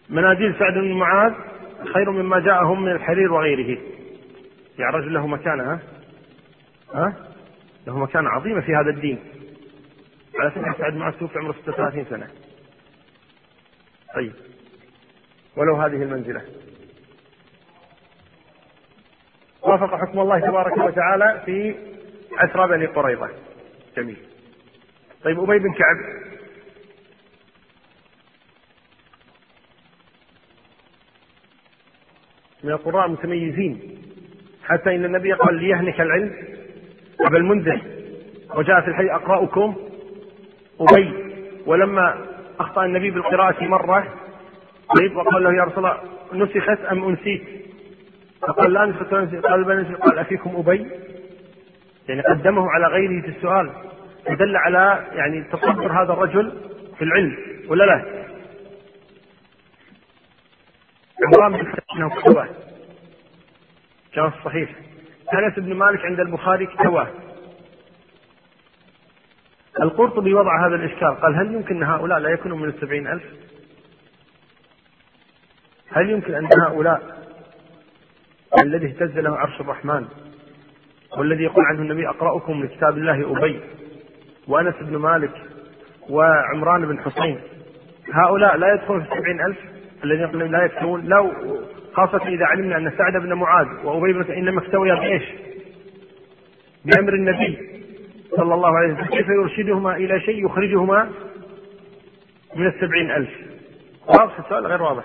A: مناديل سعد بن معاذ خير مما جاءهم من الحرير وغيره. يعني رجل له مكانة ها؟ ها؟ له مكانة عظيمة في هذا الدين. على فكرة سعد معاذ توفي عمره 36 سنة. طيب. ولو هذه المنزلة. وافق حكم الله تبارك وتعالى في أسرى بني قريظة. جميل. طيب أبي بن كعب. من القراء المتميزين. حتى إن النبي قال ليهنك العلم أبا المنذر. وجاء في الحديث أقرأكم أبي. ولما أخطأ النبي بالقراءة مرة طيب وقال له يا رسول الله نسخت أم أنسيت؟ فقال لا نسخت قال بل نسخت قال أفيكم أبي. يعني قدمه على غيره في السؤال. يدل على يعني تصدر هذا الرجل في العلم ولا لا؟ عمران بن إنه كتواه كان صحيح. أنس بن مالك عند البخاري كتواه القرطبي وضع هذا الإشكال. قال هل يمكن أن هؤلاء لا يكونوا من السبعين ألف؟ هل يمكن أن هؤلاء الذي اهتز له عرش الرحمن والذي يقول عنه النبي أقرأكم من كتاب الله أبي وأنس بن مالك وعمران بن حسين. هؤلاء لا يدخلون في السبعين ألف الذين لا يكتوون لو خاصة إذا علمنا أن سعد بن معاذ وأبي بن إنما اكتويا بإيش؟ بأمر النبي صلى الله عليه وسلم. كيف يرشدهما إلى شيء يخرجهما من السبعين ألف؟ واضح السؤال غير واضح.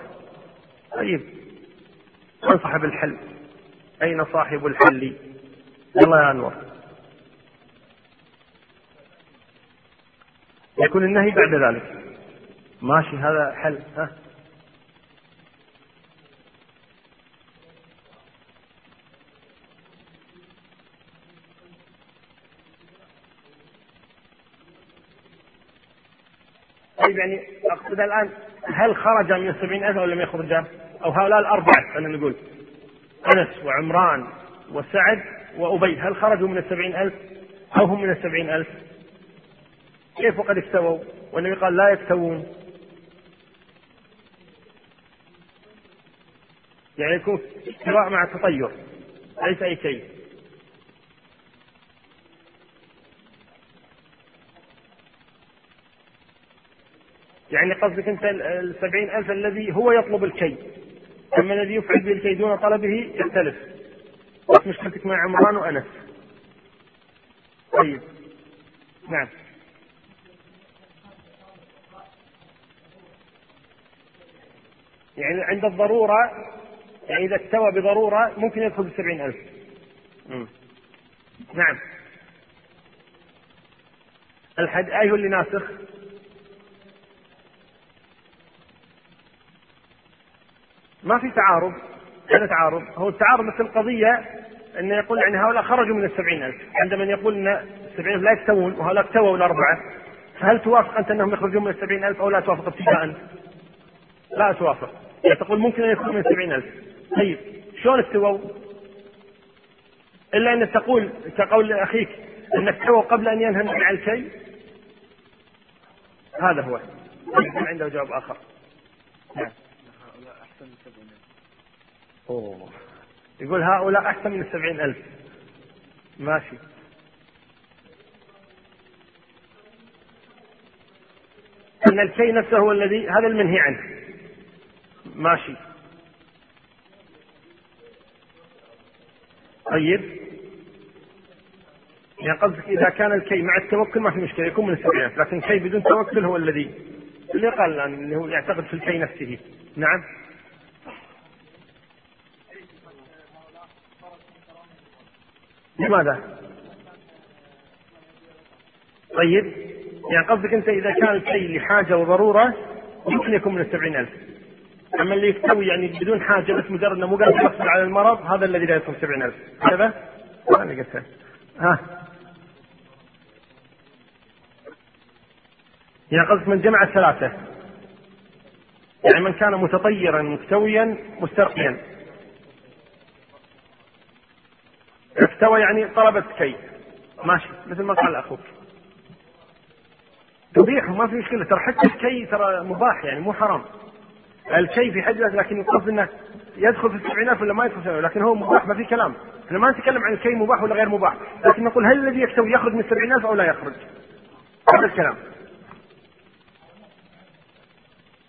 A: طيب من صاحب الحل أين صاحب الحل؟ يلا يا أنور. يكون النهي بعد ذلك. ماشي هذا حل. ها؟ طيب يعني أقصد الآن هل خرج من السبعين ألف أو لم يخرج؟ أو هؤلاء الأربعة خلينا نقول. أنس وعمران وسعد وأبي هل خرجوا من السبعين ألف أو هم من السبعين ألف؟ كيف وقد استووا والنبي قال لا يستوون يعني يكون استواء مع التطير ليس أي شيء. يعني قصدك أنت السبعين ألف الذي هو يطلب الكي. أما الذي يفعل به الكي دون طلبه يختلف بس مشكلتك مع عمران وأنس؟ طيب. نعم. يعني عند الضرورة يعني إذا استوى بضرورة ممكن يدخل بسبعين ألف. نعم. الحد أي هو اللي ناسخ؟ ما في تعارض هذا تعارض. هو التعارض مثل القضية أنه يقول يعني هؤلاء خرجوا من السبعين ألف عندما يقول أن السبعين ألف لا يستوون وهؤلاء استووا الأربعة فهل توافق أنت أنهم يخرجون من السبعين ألف أو لا توافق ابتداء؟ لا توافق يعني تقول ممكن أن يكونوا من السبعين ألف طيب شلون استووا؟ إلا أنك تقول كقول أخيك أنك استووا قبل أن ينهى عن الكي هذا هو. عنده جواب آخر؟ نعم. أوه. يقول هؤلاء أحسن من السبعين ألف. ماشي. أن الكي نفسه هو الذي هذا المنهي عنه. ماشي. طيب. يعني قصدك إذا كان الكي مع التوكل ما في مشكلة يكون من السبعين ألف لكن الكي بدون توكل هو الذي اللي قال الآن اللي هو يعتقد في الكي نفسه. نعم. لماذا؟ طيب يعني قصدك أنت إذا كان الكي لحاجة وضرورة يمكن يكون من السبعين ألف. أما اللي يستوي يعني بدون حاجة بس مجرد أنه مو قادر يحصل على المرض هذا الذي لا سبعين ألف. هذا؟ أنا قلتها ها. يعني قصدك من جمع الثلاثة. يعني من كان متطيرا مستويا مسترقيا. استوى يعني طلبت كي ماشي مثل ما قال أخوك. تبيح ما في مشكلة. ترى حتى الكي ترى مباح يعني مو حرام. الكي في حد ذاته لكن يقصد إنه يدخل في السبعين ألف ولا ما يدخل في لكن هو مباح ما في كلام. إحنا ما نتكلم عن الكي مباح ولا غير مباح. لكن نقول هل الذي يكتوي يخرج من السبعين ألف أو لا يخرج؟ هذا الكلام.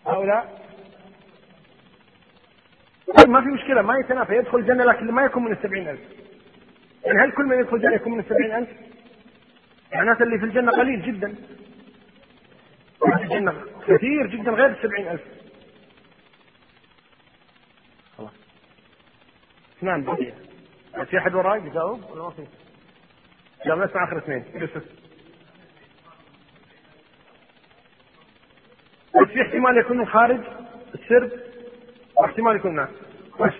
A: هؤلاء طيب ما في مشكلة ما يتنافى. يدخل الجنة لكن ما يكون من السبعين ألف يعني هل كل من يدخل الجنة يكون من السبعين ألف؟ معناته اللي في الجنة قليل جدا. في الجنة كثير جدا غير السبعين ألف. خلاص. اثنان بقية. في أحد وراي؟ بيجاوب ولا ما في؟ يلا نسمع آخر اثنين. يوسف في احتمال يكون خارج السرب واحتمال يكون ناس ماشي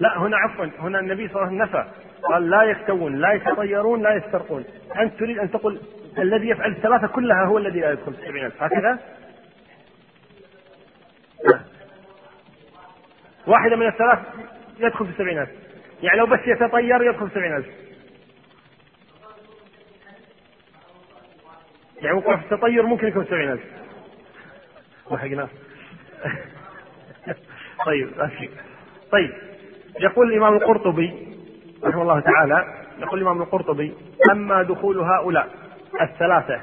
A: لا هنا عفوا هنا النبي صلى الله عليه وسلم نفى. قال لا يكتوون لا يتطيرون لا يسترقون. أنت تريد أن تقول الذي يفعل الثلاثة كلها هو الذي لا يدخل السبعين ألف. هكذا؟ واحدة من الثلاث يدخل في السبعين ألف. يعني لو بس يتطير يدخل في السبعين ألف. يعني وقوع في التطير ممكن يكون في السبعين ألف. وحقنا طيب طيب. يقول الإمام القرطبي رحمه الله تعالى يقول الإمام القرطبي أما دخول هؤلاء الثلاثة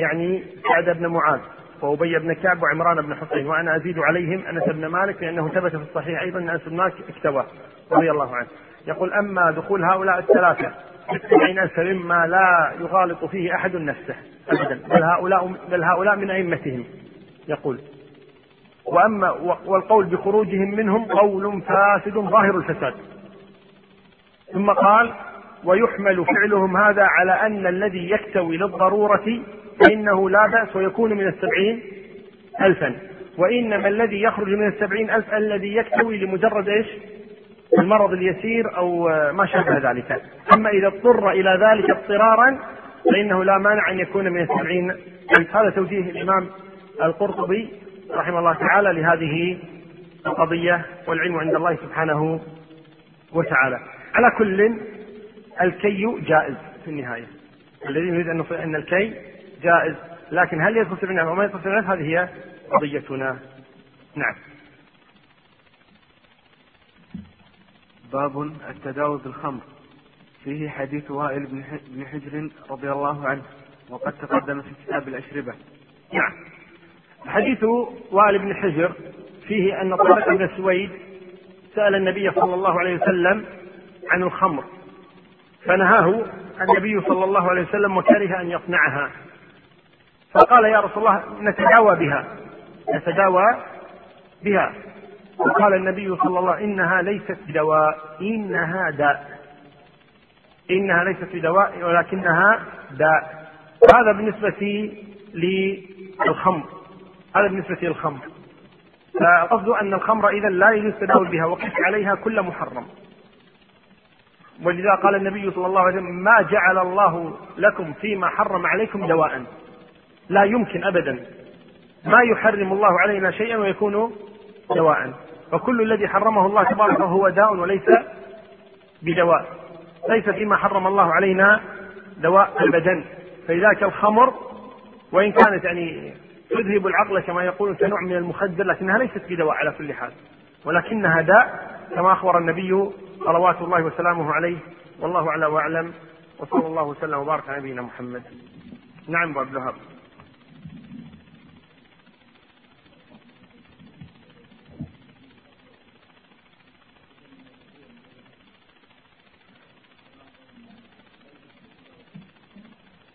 A: يعني سعد بن معاذ وأبي بن كعب وعمران بن حسين وأنا أزيد عليهم أنس بن مالك لأنه ثبت في الصحيح أيضا أن أنس بن مالك اكتوى رضي الله عنه. يقول أما دخول هؤلاء الثلاثة السبعين ألف مما لا يغالط فيه أحد نفسه أبدا بل هؤلاء بل هؤلاء من أئمتهم يقول. وأما والقول بخروجهم منهم قول فاسد ظاهر الفساد. ثم قال ويحمل فعلهم هذا على أن الذي يكتوي للضرورة فإنه لا بأس ويكون من السبعين ألفا. وإنما الذي يخرج من السبعين ألف الذي يكتوي لمجرد إيش؟ المرض اليسير أو ما شابه ذلك. أما إذا اضطر إلى ذلك اضطرارا فإنه لا مانع أن يكون من السبعين ألف. هذا توجيه الإمام القرطبي رحمه الله تعالى لهذه القضية والعلم عند الله سبحانه وتعالى. على كل الكي جائز في النهاية. الذي يريد أن أن الكي جائز لكن هل يدخل في العنف أو ما يدخل في العنف هذه هي قضيتنا. نعم.
B: باب التداوي بالخمر فيه حديث وائل بن حجر رضي الله عنه وقد تقدم في كتاب الأشربة.
A: نعم. حديث وائل بن حجر فيه أن طارق بن سويد سأل النبي صلى الله عليه وسلم عن الخمر فنهاه النبي صلى الله عليه وسلم وكره أن يصنعها فقال يا رسول الله نتداوى بها. نتداوى بها. وقال النبي صلى الله عليه وسلم إنها ليست بدواء إنها داء. إنها ليست بدواء ولكنها داء. هذا بالنسبة للخمر. هذا بالنسبة للخمر فقصد أن الخمر إذا لا يجوز التداول بها وقف عليها كل محرم. ولذا قال النبي صلى الله عليه وسلم ما جعل الله لكم فيما حرم عليكم دواء. لا يمكن أبدا. ما يحرم الله علينا شيئا ويكون دواء. وكل الذي حرمه الله تبارك هو داء وليس بدواء. ليس فيما حرم الله علينا دواء البدن فلذلك الخمر وإن كانت يعني تذهب العقل كما يقولون كنوع من المخدر لكنها ليست بدواء على كل حال. ولكنها داء كما أخبر النبي صلوات الله وسلامه عليه. والله أعلى وأعلم. وصلى الله وسلم وبارك على نبينا محمد. نعم أبو عبد الوهاب.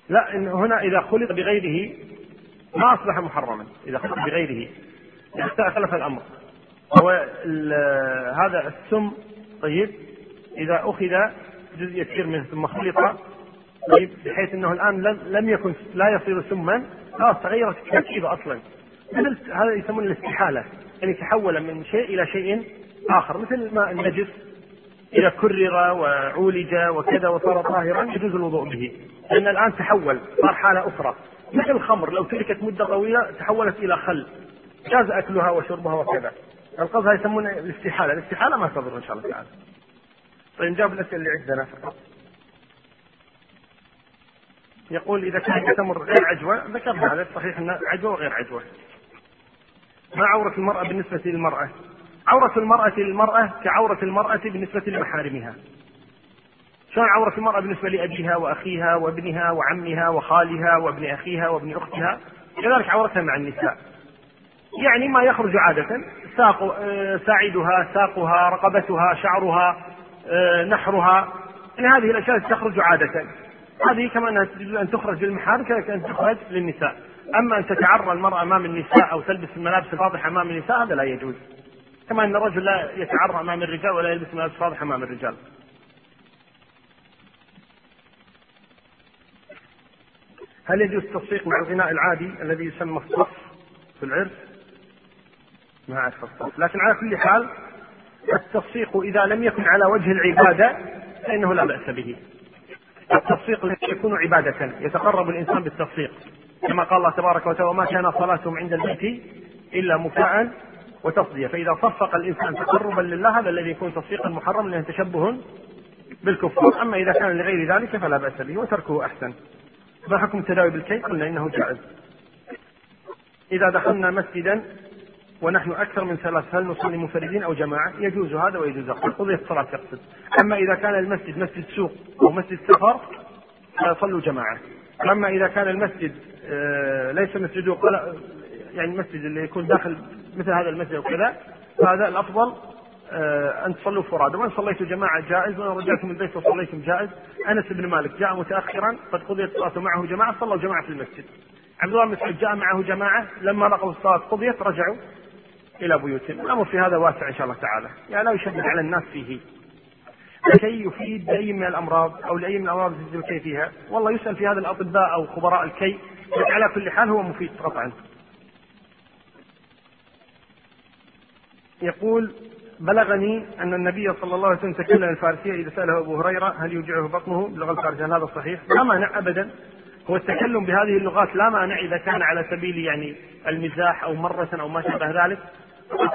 A: لا إن هنا إذا خلط بغيره ما أصبح محرما إذا خلط بغيره. اختلف الأمر. هو هذا السم طيب إذا أخذ جزء يسير منه ثم خلط طيب بحيث أنه الآن لم, يكن لا يصير سما خلاص تغيرت التركيبة أصلا. مثل هذا يسمونه الاستحالة يعني تحول من شيء إلى شيء آخر مثل ما النجس إذا كرر وعولج وكذا وصار طاهرا يجوز الوضوء به. لأن الآن تحول صار حالة أخرى. مثل الخمر لو تركت مدة طويلة تحولت إلى خل. جاز أكلها وشربها وكذا. القصد يسمونه الاستحالة. الاستحالة ما تضر إن شاء الله تعالى. طيب نجاوب الأسئلة اللي عندنا يقول إذا كان تمر غير عجوة ذكرنا هذا صحيح أن عجوة وغير عجوة. ما عورة المرأة بالنسبة للمرأة؟ عورة المرأة للمرأة كعورة المرأة بالنسبة لمحارمها. شلون عورة المرأة بالنسبة لأبيها وأخيها وابنها وعمها وخالها وابن أخيها وابن أختها؟ كذلك عورتها مع النساء. يعني ما يخرج عادة. ساق آه، ساعدها ساقها رقبتها شعرها آه، نحرها. يعني هذه الأشياء تخرج عادة. هذه كما أنها أن تخرج للمحارم كذلك أن تخرج للنساء. أما أن تتعرى المرأة أمام النساء أو تلبس الملابس الفاضحة أمام النساء هذا لا يجوز. كما أن الرجل لا يتعرى أمام الرجال ولا يلبس ملابس فاضحة أمام الرجال هل يجوز التصفيق مع الغناء العادي الذي يسمى الصف في العرس؟ ما أعرف الصف، لكن على كل حال التصفيق إذا لم يكن على وجه العبادة فإنه لا بأس به. التصفيق يكون عبادة يتقرب الإنسان بالتصفيق كما قال الله تبارك وتعالى وما كان صلاتهم عند البيت إلا مكاء وتصدية. فإذا صفق الإنسان تقربا لله هذا الذي يكون تصفيقا محرما لأنه تشبه بالكفار. أما إذا كان لغير ذلك فلا بأس به وتركه أحسن. ما حكم التداوي بالكي قلنا إنه جائز. إذا دخلنا مسجدا ونحن أكثر من ثلاث هل نصلي منفردين أو جماعة؟ يجوز هذا ويجوز هذا. قضية الصلاة يقصد أما إذا كان المسجد مسجد سوق أو مسجد سفر فصلوا جماعة. أما إذا كان المسجد آه، ليس مسجد يعني المسجد اللي يكون داخل مثل هذا المسجد وكذا فهذا الأفضل آه، أن تصلوا فرادى وإن صليتوا جماعة جائز وإن رجعتم البيت وصليتم جائز. أنس بن مالك جاء متاخرا قد قضيت الصلاه معه جماعة صلوا جماعة في المسجد. عبد الله بن مسعود جاء معه جماعة لما لقوا الصلاة قضيت رجعوا إلى بيوتهم. الأمر في هذا واسع إن شاء الله تعالى. يعني لا يشدد على الناس فيه. الكي يفيد لاي من الأمراض أو لاي من الأمراض التي الكي فيها. والله يسأل في هذا الأطباء أو خبراء الكي على كل حال هو مفيد قطعا يقول بلغني أن النبي صلى الله عليه وسلم تكلم الفارسية إذا سأله أبو هريرة هل يوجعه بطنه باللغة الفارسية؟ هذا صحيح؟ لا مانع أبدا. هو التكلم بهذه اللغات لا مانع إذا كان على سبيل يعني المزاح أو مرة أو ما شابه ذلك.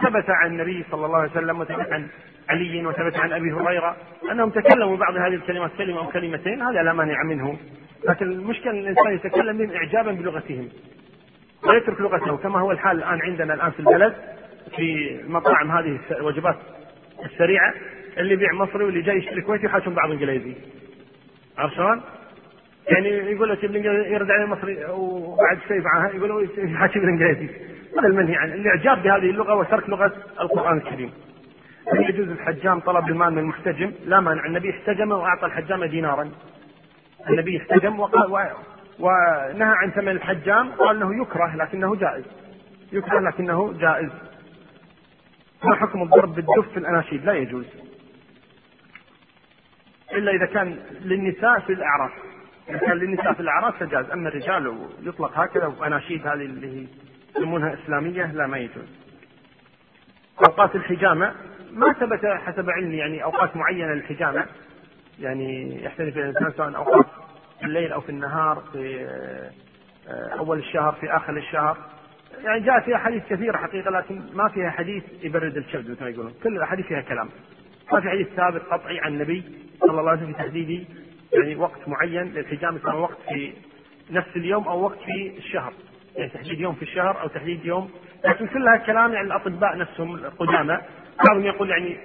A: ثبت عن النبي صلى الله عليه وسلم وثبت عن علي وثبت عن أبي هريرة أنهم تكلموا بعض هذه الكلمات كلمة أو كلمتين هذا لا مانع منه. لكن المشكلة إن الإنسان يتكلم بهم اعجابا بلغتهم. ويترك لغته كما هو الحال الآن عندنا الآن في البلد. في المطاعم هذه الوجبات السريعة اللي يبيع مصري واللي جاي يشتري كويتي يحاكم بعض انجليزي عرفت شلون؟ يعني يقول لك يرد عليه المصري وبعد شوي معها يقول يحاكم الانجليزي هذا المنهي عنه الإعجاب بهذه اللغة وترك لغة القرآن الكريم هل يجوز الحجام طلب المال من المحتجم؟ لا مانع النبي احتجم وأعطى الحجام دينارا. النبي احتجم وقال ونهى عن ثمن الحجام قال إنه يكره لكنه جائز. يكره لكنه جائز. ما حكم الضرب بالدف في الأناشيد؟ لا يجوز. إلا إذا كان للنساء في الاعراس. إذا كان للنساء في الاعراس فجاز، أما الرجال يطلق هكذا وأناشيد هذه اللي هي يسمونها إسلامية لا ما يجوز. أوقات الحجامة ما ثبت حسب علمي يعني أوقات معينة للحجامة يعني يختلف الإنسان سواء أوقات في الليل أو في النهار في آه، أول الشهر في آخر الشهر يعني جاء فيها حديث كثيره حقيقة لكن ما فيها حديث يبرد الكبد مثل ما يقولون. كل الاحاديث فيها كلام. ما في حديث ثابت قطعي عن النبي صلى الله عليه وسلم في تحديد يعني وقت معين للحجامه سواء وقت في نفس اليوم أو وقت في الشهر. يعني تحديد يوم في الشهر أو تحديد يوم. لكن كلها كلام يعني الأطباء نفسهم القدامى بعضهم يقول يعني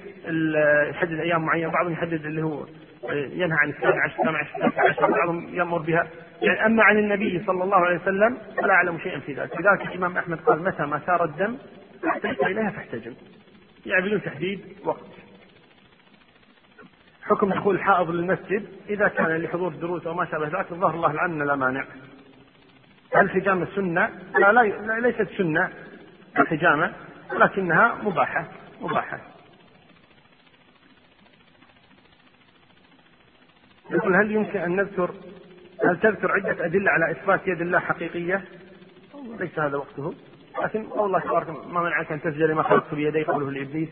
A: يحدد أيام معينة بعضهم يحدد اللي هو ينهى عن السابع عشر الثامن عشر التاسع عشر بعضهم يأمر بها. يعني أما عن النبي صلى الله عليه وسلم فلا أعلم شيئا في ذلك. لذلك الإمام أحمد قال متى ما سار الدم أحتجت إليها فاحتجم. يعني بدون تحديد وقت. حكم دخول الحائض للمسجد إذا كان لحضور دروس أو ما شابه ذلك الظاهر الله العن لا مانع. هل الحجامه سنه؟ لا, لا ليست سنة الحجامه ولكنها مباحة مباحة. يقول هل يمكن أن نذكر هل تذكر عدة أدلة على إثبات يد الله حقيقية؟ ليس هذا وقته لكن الله تبارك ما منعك أن تسجد لما خلقت بيدي قوله لإبليس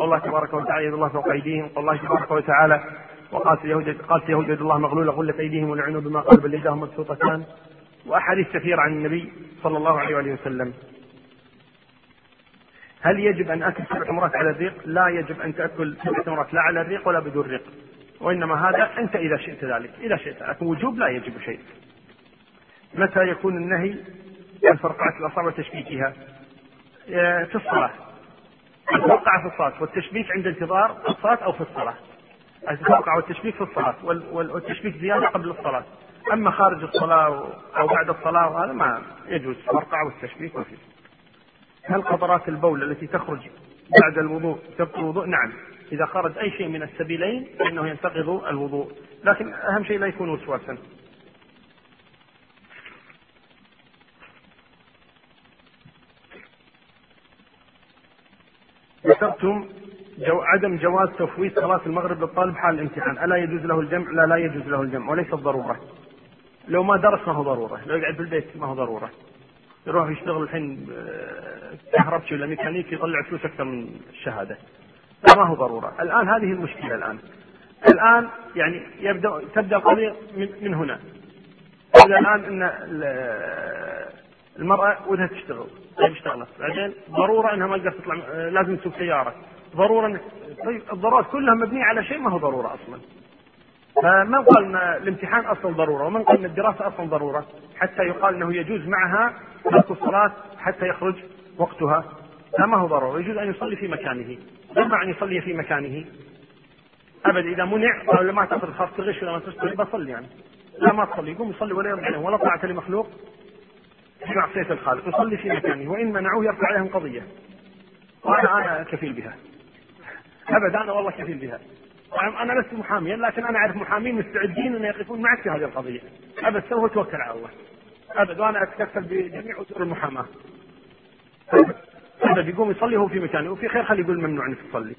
A: الله تبارك وتعالى يد الله فوق أيديهم والله تبارك وتعالى وقالت اليهود قالت اليهود يد الله مغلولة غلت أيديهم ولعنوا بما قال بل يداهم مبسوطتان وأحاديث كثيرة عن النبي صلى الله عليه وآله وسلم هل يجب أن أكل سبع تمرات على الريق؟ لا يجب أن تأكل سبع تمرات لا على الريق ولا بدون ريق. وإنما هذا أنت إذا شئت ذلك، إذا شئت، لكن وجوب لا يجب شيء. متى يكون النهي عن فرقعة الاصابع وتشبيكها؟ في الصلاة. الفرقعة في الصلاة والتشبيك عند انتظار الصلاة أو في الصلاة. الفرقعة والتشبيك في الصلاة والتشبيك زيادة قبل الصلاة. أما خارج الصلاة أو بعد الصلاة وهذا ما يجوز الفرقعة والتشبيك وفيه. هل قطرات البول التي تخرج بعد الوضوء تبطل الوضوء؟ نعم إذا خرج أي شيء من السبيلين فإنه ينتقض الوضوء لكن أهم شيء لا يكون وسواسا ذكرتم جو عدم جواز تفويت صلاة المغرب للطالب حال الامتحان، ألا يجوز له الجمع؟ لا لا يجوز له الجمع وليس ضرورة. لو ما درس ما هو ضرورة، لو يقعد في البيت ما هو ضرورة. يروح يشتغل الحين كهربتي ولا ميكانيكي يطلع فلوس أكثر من الشهادة ما هو ضرورة. الآن هذه المشكلة الآن. الآن يعني يبدأ تبدأ القضية من, من هنا. تبدا الآن إن المرأة ودها تشتغل. طيب اشتغلت. بعدين ضرورة إنها ما تقدر تطلع لازم تسوق سيارة. ضرورة طيب الضرورات كلها مبنية على شيء ما هو ضرورة أصلا. فمن قال إن الامتحان أصلا ضرورة ومن قال إن الدراسة أصلا ضرورة حتى يقال إنه يجوز معها ترك الصلاة حتى يخرج وقتها. ما هو ضروري يجوز أن يصلي في مكانه. ما أن يصلي في مكانه. ابدا إذا منع قال ما تأخذ خاص تغش ولا ما تشتري بصلي يعني. لا ما تصلي يقوم يصلي ولا لهم ولا طاعة لمخلوق. في معصيه الخالق يصلي في مكانه وإن منعوه يرفع عليهم قضية. وأنا أنا كفيل بها. ابدا أنا والله كفيل بها. أنا لست محاميا لكن أنا أعرف محامين مستعدين أن يقفون معك في هذه القضية. أبد سوف توكل على الله. أبد وأنا أتكفل بجميع اصول المحاماة. ابد يقوم يصلي هو في مكانه وفي خير خلي يقول ممنوع إنك تصلي.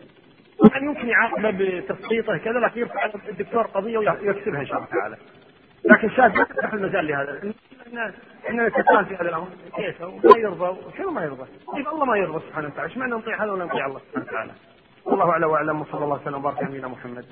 A: يعني يمكن يعاقبه بتسقيطه كذا لكن يرفع الدكتور قضية ويكسبها إن شاء الله تعالى. لكن شاهد ما تفتح المجال لهذا. إحنا نتساءل في هذا الأمر. كيف؟ ما يرضى. شنو ما يرضى؟ كيف الله ما يرضى سبحانه وتعالى؟ إيش معنى نطيع هذا ولا نطيع الله سبحانه وتعالى؟ والله أعلم وأعلم. وصلى الله وسلم وبارك على نبينا محمد.